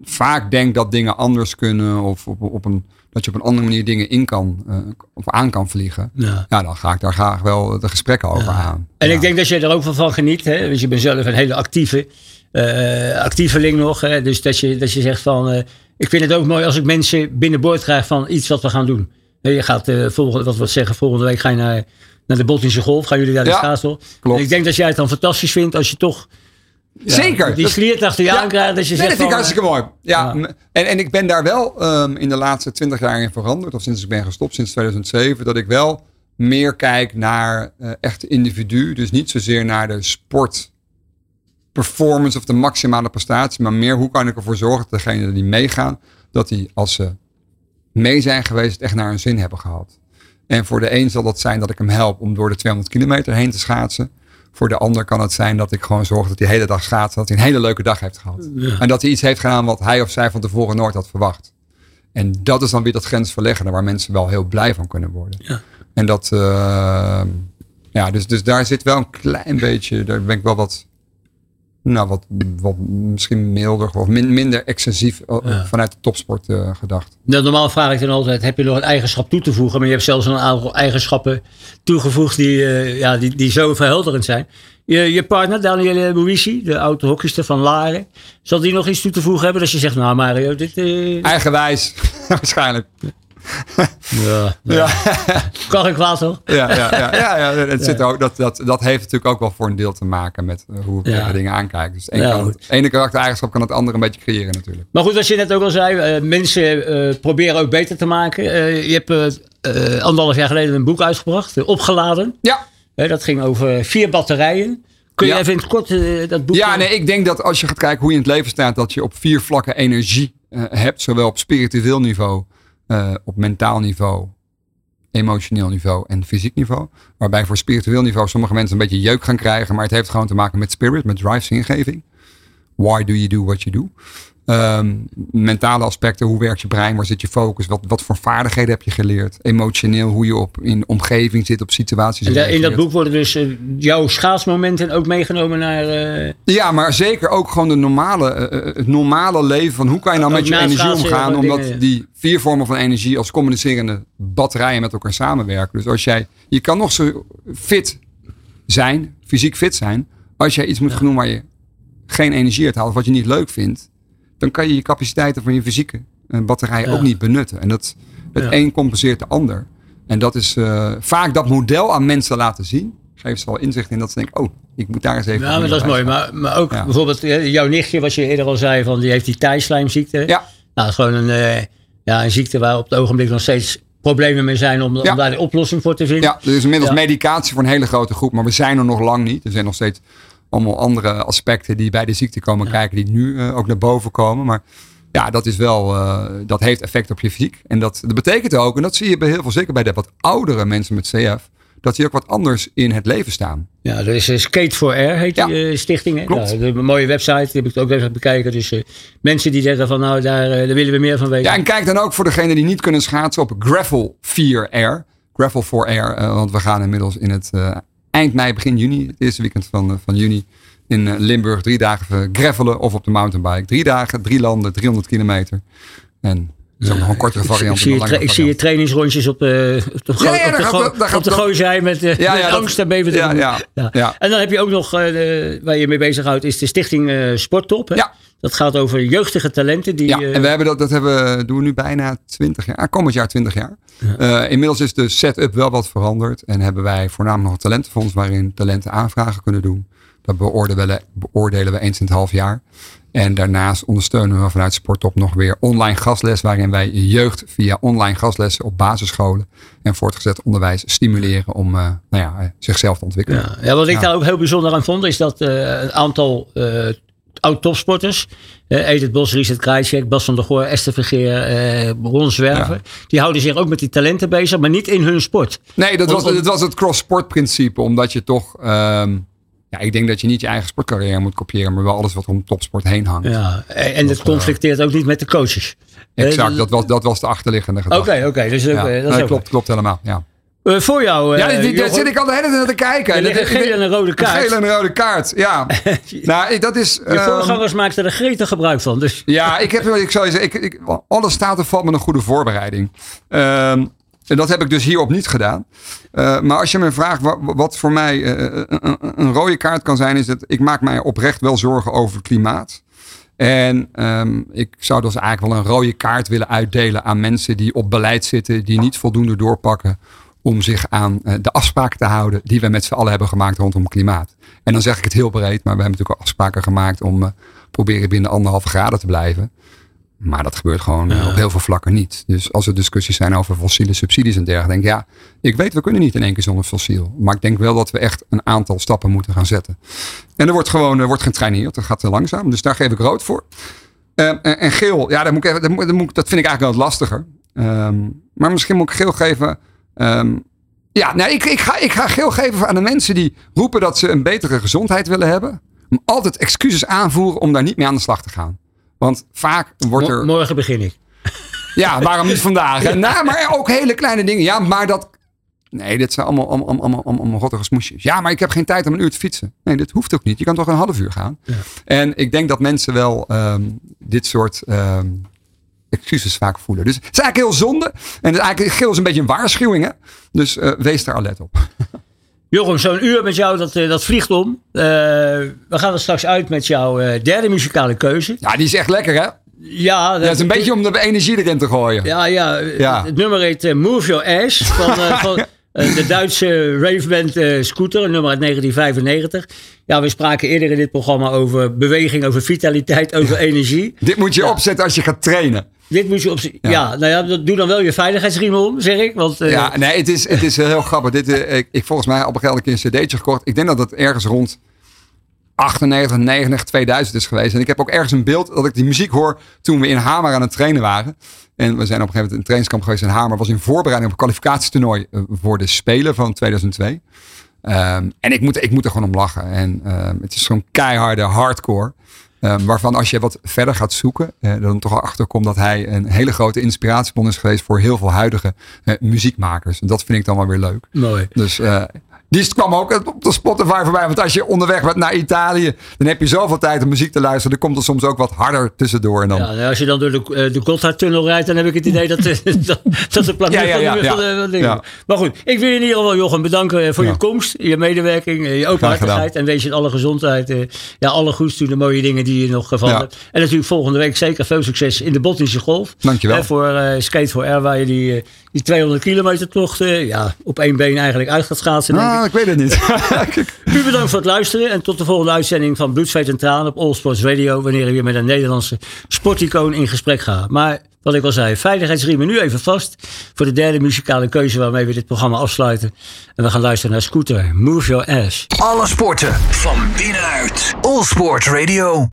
vaak denk dat dingen anders kunnen. Of op, op een, dat je op een andere manier dingen in kan eh, of aan kan vliegen. Ja. Ja, dan ga ik daar graag wel de gesprekken over aan. En Ja. ik denk dat je er ook wel van geniet. Hè? Want je bent zelf een hele actieve, eh actieveling nog. Hè? Dus dat je, dat je zegt van... eh, ik vind het ook mooi als ik mensen binnenboord krijg van iets wat we gaan doen. Je gaat volgende, wat we zeggen, volgende week ga je naar, naar de Botnische Golf. Gaan jullie naar de Ja, schaatsel. klopt. En ik denk dat jij het dan fantastisch vindt als je toch ja, Zeker. die sliert achter je Ja. aan krijgt. Je Nee, zegt dat vind ik hartstikke mooi. Ja, En, en ik ben daar wel ehm, in de laatste twintig jaar in veranderd. Of sinds ik ben gestopt, sinds 2007. Dat ik wel meer kijk naar eh echt individu. Dus niet zozeer naar de sport performance of de maximale prestatie. Maar meer hoe kan ik ervoor zorgen dat degenen die meegaan. Dat die als ze mee zijn geweest het echt naar hun zin hebben gehad. En voor de een zal dat zijn dat ik hem help om door de 200 kilometer heen te schaatsen. Voor de ander kan het zijn dat ik gewoon zorg dat hij de hele dag schaatst. Dat hij een hele leuke dag heeft gehad. En dat hij iets heeft gedaan wat hij of zij van tevoren nooit had verwacht. En dat is dan weer dat grensverleggende waar mensen wel heel blij van kunnen worden. Ja. En dat, eh, ja, dus, dus daar zit wel een klein beetje, daar ben ik wel wat, nou, wat, wat misschien milder of min- minder excessief eh, Ja. vanuit de topsport eh, gedacht. Nou, normaal vraag ik dan altijd, heb je nog een eigenschap toe te voegen? Maar je hebt zelfs een aantal eigenschappen toegevoegd die, eh, ja, die, die zo verhelderend zijn. Je, je partner, Danielle Mouissi, de oude hockeyster van Laren. Zal die nog iets toe te voegen hebben? Dat je zegt, nou Mario, dit... eh, Eigenwijs, *laughs* waarschijnlijk. Ja, Ja, Kan ik kwaad toch? ja, ja, ja, ja, ja, het Zit ook, dat, dat, dat heeft natuurlijk ook wel voor een deel te maken met eh, hoe ik Ja. tegen dingen aankijk. Dus het Ja, ene karaktereigenschap kan het andere een beetje creëren natuurlijk. Maar goed, wat je net ook al zei, eh, mensen eh, proberen ook beter te maken. Eh, je hebt anderhalf jaar geleden een boek uitgebracht, Opgeladen. Ja, Hè, dat ging over vier batterijen. Kun je Ja. even in het kort dat boek... Ja, nee, ik denk dat als je gaat kijken hoe je in het leven staat, dat je op vier vlakken energie eh, hebt. Zowel op spiritueel niveau, eh, op mentaal niveau, emotioneel niveau en fysiek niveau. Waarbij voor spiritueel niveau sommige mensen een beetje jeuk gaan krijgen. Maar het heeft gewoon te maken met spirit, met drive, zingeving. Why do you do what you do? Ehm, mentale aspecten, hoe werkt je brein, waar zit je focus, wat, wat voor vaardigheden heb je geleerd, emotioneel, hoe je op, in omgeving zit, op situaties. En in dat boek worden dus eh, jouw schaatsmomenten ook meegenomen naar... eh, Ja, maar zeker ook gewoon de normale, eh, het normale leven van hoe kan je nou Ook met je energie omgaan, omdat dingen. die vier vormen van energie als communicerende batterijen met elkaar samenwerken. Dus als jij, je kan nog zo fit zijn, fysiek fit zijn, als jij iets moet gaan doen waar je geen energie uit haalt, of wat je niet leuk vindt, dan kan je je capaciteiten van je fysieke eh, batterij Ja. ook niet benutten. En dat, het Ja. een compenseert de ander. En dat is eh, vaak dat model aan mensen laten zien. Geeft ze al inzicht in dat ze denken, oh, ik moet daar eens even... Ja, maar dat is mooi. Maar, maar ook Ja. bijvoorbeeld eh, jouw nichtje, wat je eerder al zei, van, die heeft die tijslijmziekte. Ja, Nou, dat is gewoon een, ja, een ziekte waar op het ogenblik nog steeds problemen mee zijn om, Ja. om daar de oplossing voor te vinden. Ja, er is inmiddels medicatie voor een hele grote groep, maar we zijn er nog lang niet. Er zijn nog steeds allemaal andere aspecten die bij de ziekte komen kijken, die nu eh, ook naar boven komen. Maar ja, dat is wel, eh, dat heeft effect op je fysiek. En dat, dat betekent ook, en dat zie je bij heel veel, zeker bij de wat oudere mensen met CF, dat die ook wat anders in het leven staan. Ja, er is Skate for Air, heet Ja. die eh, stichting. Hè? Klopt. Nou, een mooie website, die heb ik ook even bekijken. Dus mensen die zeggen van nou, daar, daar willen we meer van weten. Ja, en kijk dan ook voor degenen die niet kunnen schaatsen op Gravel 4 Air. Gravel 4 Air, want we gaan inmiddels in het eind mei, begin juni, het eerste weekend van, eh, van juni, in eh, Limburg drie dagen gravelen of op de mountainbike. Drie dagen, drie landen, 300 kilometer. En dat is ook nog een kortere ik, variant. ik zie je ik zie je trainingsrondjes op de, op de, gooizij met, eh Ja, met ja, dat- angst en beven. Ja, ja, ja. En dan heb je ook nog, eh, de- waar je mee bezighoudt, is de stichting eh, Sporttop. Hè? Ja. Dat gaat over jeugdige talenten. Die, Ja, eh, en we hebben dat, dat hebben, doen we nu bijna 20 jaar. Komend jaar 20 jaar. Eh, inmiddels is de setup wel wat veranderd. En hebben wij voornamelijk nog een talentenfonds waarin talenten aanvragen kunnen doen. Dat beoordelen we, beoordelen we eens in het half jaar. En daarnaast ondersteunen we vanuit Sporttop nog weer online gastles. Waarin wij jeugd via online gastlessen op basisscholen en voortgezet onderwijs stimuleren om eh, nou ja, zichzelf te ontwikkelen. Ja, ja, wat ik Ja. daar ook heel bijzonder aan vond, is dat een aantal oud-topsporters, eh Edith Bos, Richard Krajcek, Bas van der Goor, Esther Vergeer, eh Ron Zwerver, die houden zich ook met die talenten bezig, maar niet in hun sport. Nee, dat was, dat was het cross-sport principe. Omdat je toch... ehm, ja, ik denk dat je niet je eigen sportcarrière moet kopiëren. Maar wel alles wat om topsport heen hangt. Ja, en en het conflicteert ook niet met de coaches. Exact, Eh, dat was, dat was de achterliggende Oké, gedachte. oké, dus Ja. eh, dat ook klopt, klopt helemaal. Ja, Eh, voor jou, ja eh, die- daar zit ik al de hele tijd naar te kijken. er ligt een gele en een rode Een kaart. gele en een rode kaart, ja. *laughs* nou, dat is... Je ehm, voorgangers maakten er gretig gebruik van. Dus Ja, ik heb, ik zou je zeggen, ik, ik, alles staat en valt met een goede voorbereiding. Ehm, en dat heb ik dus hierop niet gedaan. Eh, maar als je me vraagt wat, wat voor mij een, een, een rode kaart kan zijn, is dat ik maak mij oprecht wel zorgen over het klimaat. En ehm, ik zou dus eigenlijk wel een rode kaart willen uitdelen aan mensen die op beleid zitten, die niet voldoende doorpakken om zich aan eh, de afspraken te houden die we met z'n allen hebben gemaakt rondom klimaat. En dan zeg ik het heel breed, maar we hebben natuurlijk afspraken gemaakt om eh, proberen binnen anderhalve graden te blijven. Maar dat gebeurt gewoon eh, op heel veel vlakken niet. Dus als er discussies zijn over fossiele subsidies en dergelijke, denk ik, ja, ik weet, we kunnen niet in één keer zonder fossiel. Maar ik denk wel dat we echt een aantal stappen moeten gaan zetten. En er wordt gewoon er wordt getraineerd, dat gaat te langzaam. Dus daar geef ik rood voor. En, en geel, ja, dat, moet ik even, dat, moet, dat, vind ik eigenlijk wel wat lastiger. Ehm, maar misschien moet ik geel geven. Ehm, ja, nee, ik, ik, ga, ik ga geel geven aan de mensen die roepen dat ze een betere gezondheid willen hebben. Altijd excuses aanvoeren om daar niet mee aan de slag te gaan. Want vaak wordt er. morgen begin ik. Ja, waarom niet vandaag? *laughs* Nou, maar ook hele kleine dingen. Ja, maar dat. Nee, dit zijn allemaal, allemaal, allemaal, allemaal, rottige smoesjes. Ja, maar ik heb geen tijd om een uur te fietsen. Nee, dit hoeft ook niet. Je kan toch een half uur gaan. En ik denk dat mensen wel ehm, dit soort ehm, excuses vaak voelen. Dus het is eigenlijk heel zonde. En het is eigenlijk, geel is een beetje een waarschuwing. Hè? Dus eh, wees daar alert op. *laughs* Jochem, zo'n uur met jou, dat, eh, dat vliegt om. Eh, we gaan er straks uit met jouw derde muzikale keuze. Ja, die is echt lekker hè? Ja, Dat is een beetje om de energie erin te gooien. Ja, ja, Ja. het nummer heet Move Your Ass van, van *laughs* de Duitse raveband Scooter, een nummer uit 1995. Ja, we spraken eerder in dit programma over beweging, over vitaliteit, over energie. Dit moet je opzetten als je gaat trainen. Dit moet je op ja. ja, nou ja, dat- doe dan wel je veiligheidsriem om, zeg ik. Want, eh, Ja, nee, het is, het is heel grappig. Dit, eh, ik, ik volgens mij op een gegeven moment een cd'tje gekocht. Ik denk dat het ergens rond 98, 99, 2000 is geweest. En ik heb ook ergens een beeld dat ik die muziek hoor toen we in Hamer aan het trainen waren. En we zijn op een gegeven moment in een trainingskamp geweest in Hamer. was in voorbereiding op een kwalificatietoernooi eh, voor de Spelen van 2002. Ehm, en ik moet, ik moet er gewoon om lachen. En ehm, het is gewoon keiharde hardcore. Ehm, waarvan als je wat verder gaat zoeken, eh, dan toch achterkomt dat hij een hele grote inspiratiebron is geweest voor heel veel huidige eh, muziekmakers. En dat vind ik dan wel weer leuk. Mooi. Dus eh, die kwam ook op de Spotify voorbij. Want als je onderweg bent naar Italië, dan heb je zoveel tijd om muziek te luisteren. Dan komt er soms ook wat harder tussendoor. En dan... Ja, als je dan door de, eh, de Gotthardtunnel rijdt, dan heb ik het idee dat, eh, *laughs* dat, dat de planeet Ja, ja, ja, van de dingen. Maar goed, ik wil je in ieder geval, Jochem, bedanken eh, voor je komst, je medewerking, eh, je openhartigheid. En wees je in alle gezondheid, eh, ja, alle goeds doen, de mooie dingen die je nog gevallen hebt. En natuurlijk volgende week zeker veel succes in de Botnische Golf. Dankjewel. Eh, voor eh, Skate for Air, waar je die, eh, die 200 kilometer tocht eh, ja, op één been eigenlijk uit gaat schaatsen. denk ik. Ah, ik weet het niet. *laughs* *laughs* U bedankt voor het luisteren en tot de volgende uitzending van Bloed, Zweet en Tranen op All Sports Radio. Wanneer we weer met een Nederlandse sporticoon in gesprek gaan. Maar wat ik al zei, veiligheidsriemen nu even vast voor de derde muzikale keuze waarmee we dit programma afsluiten. En we gaan luisteren naar Scooter, Move Your Ass. Alle sporten van binnenuit. All Sport Radio.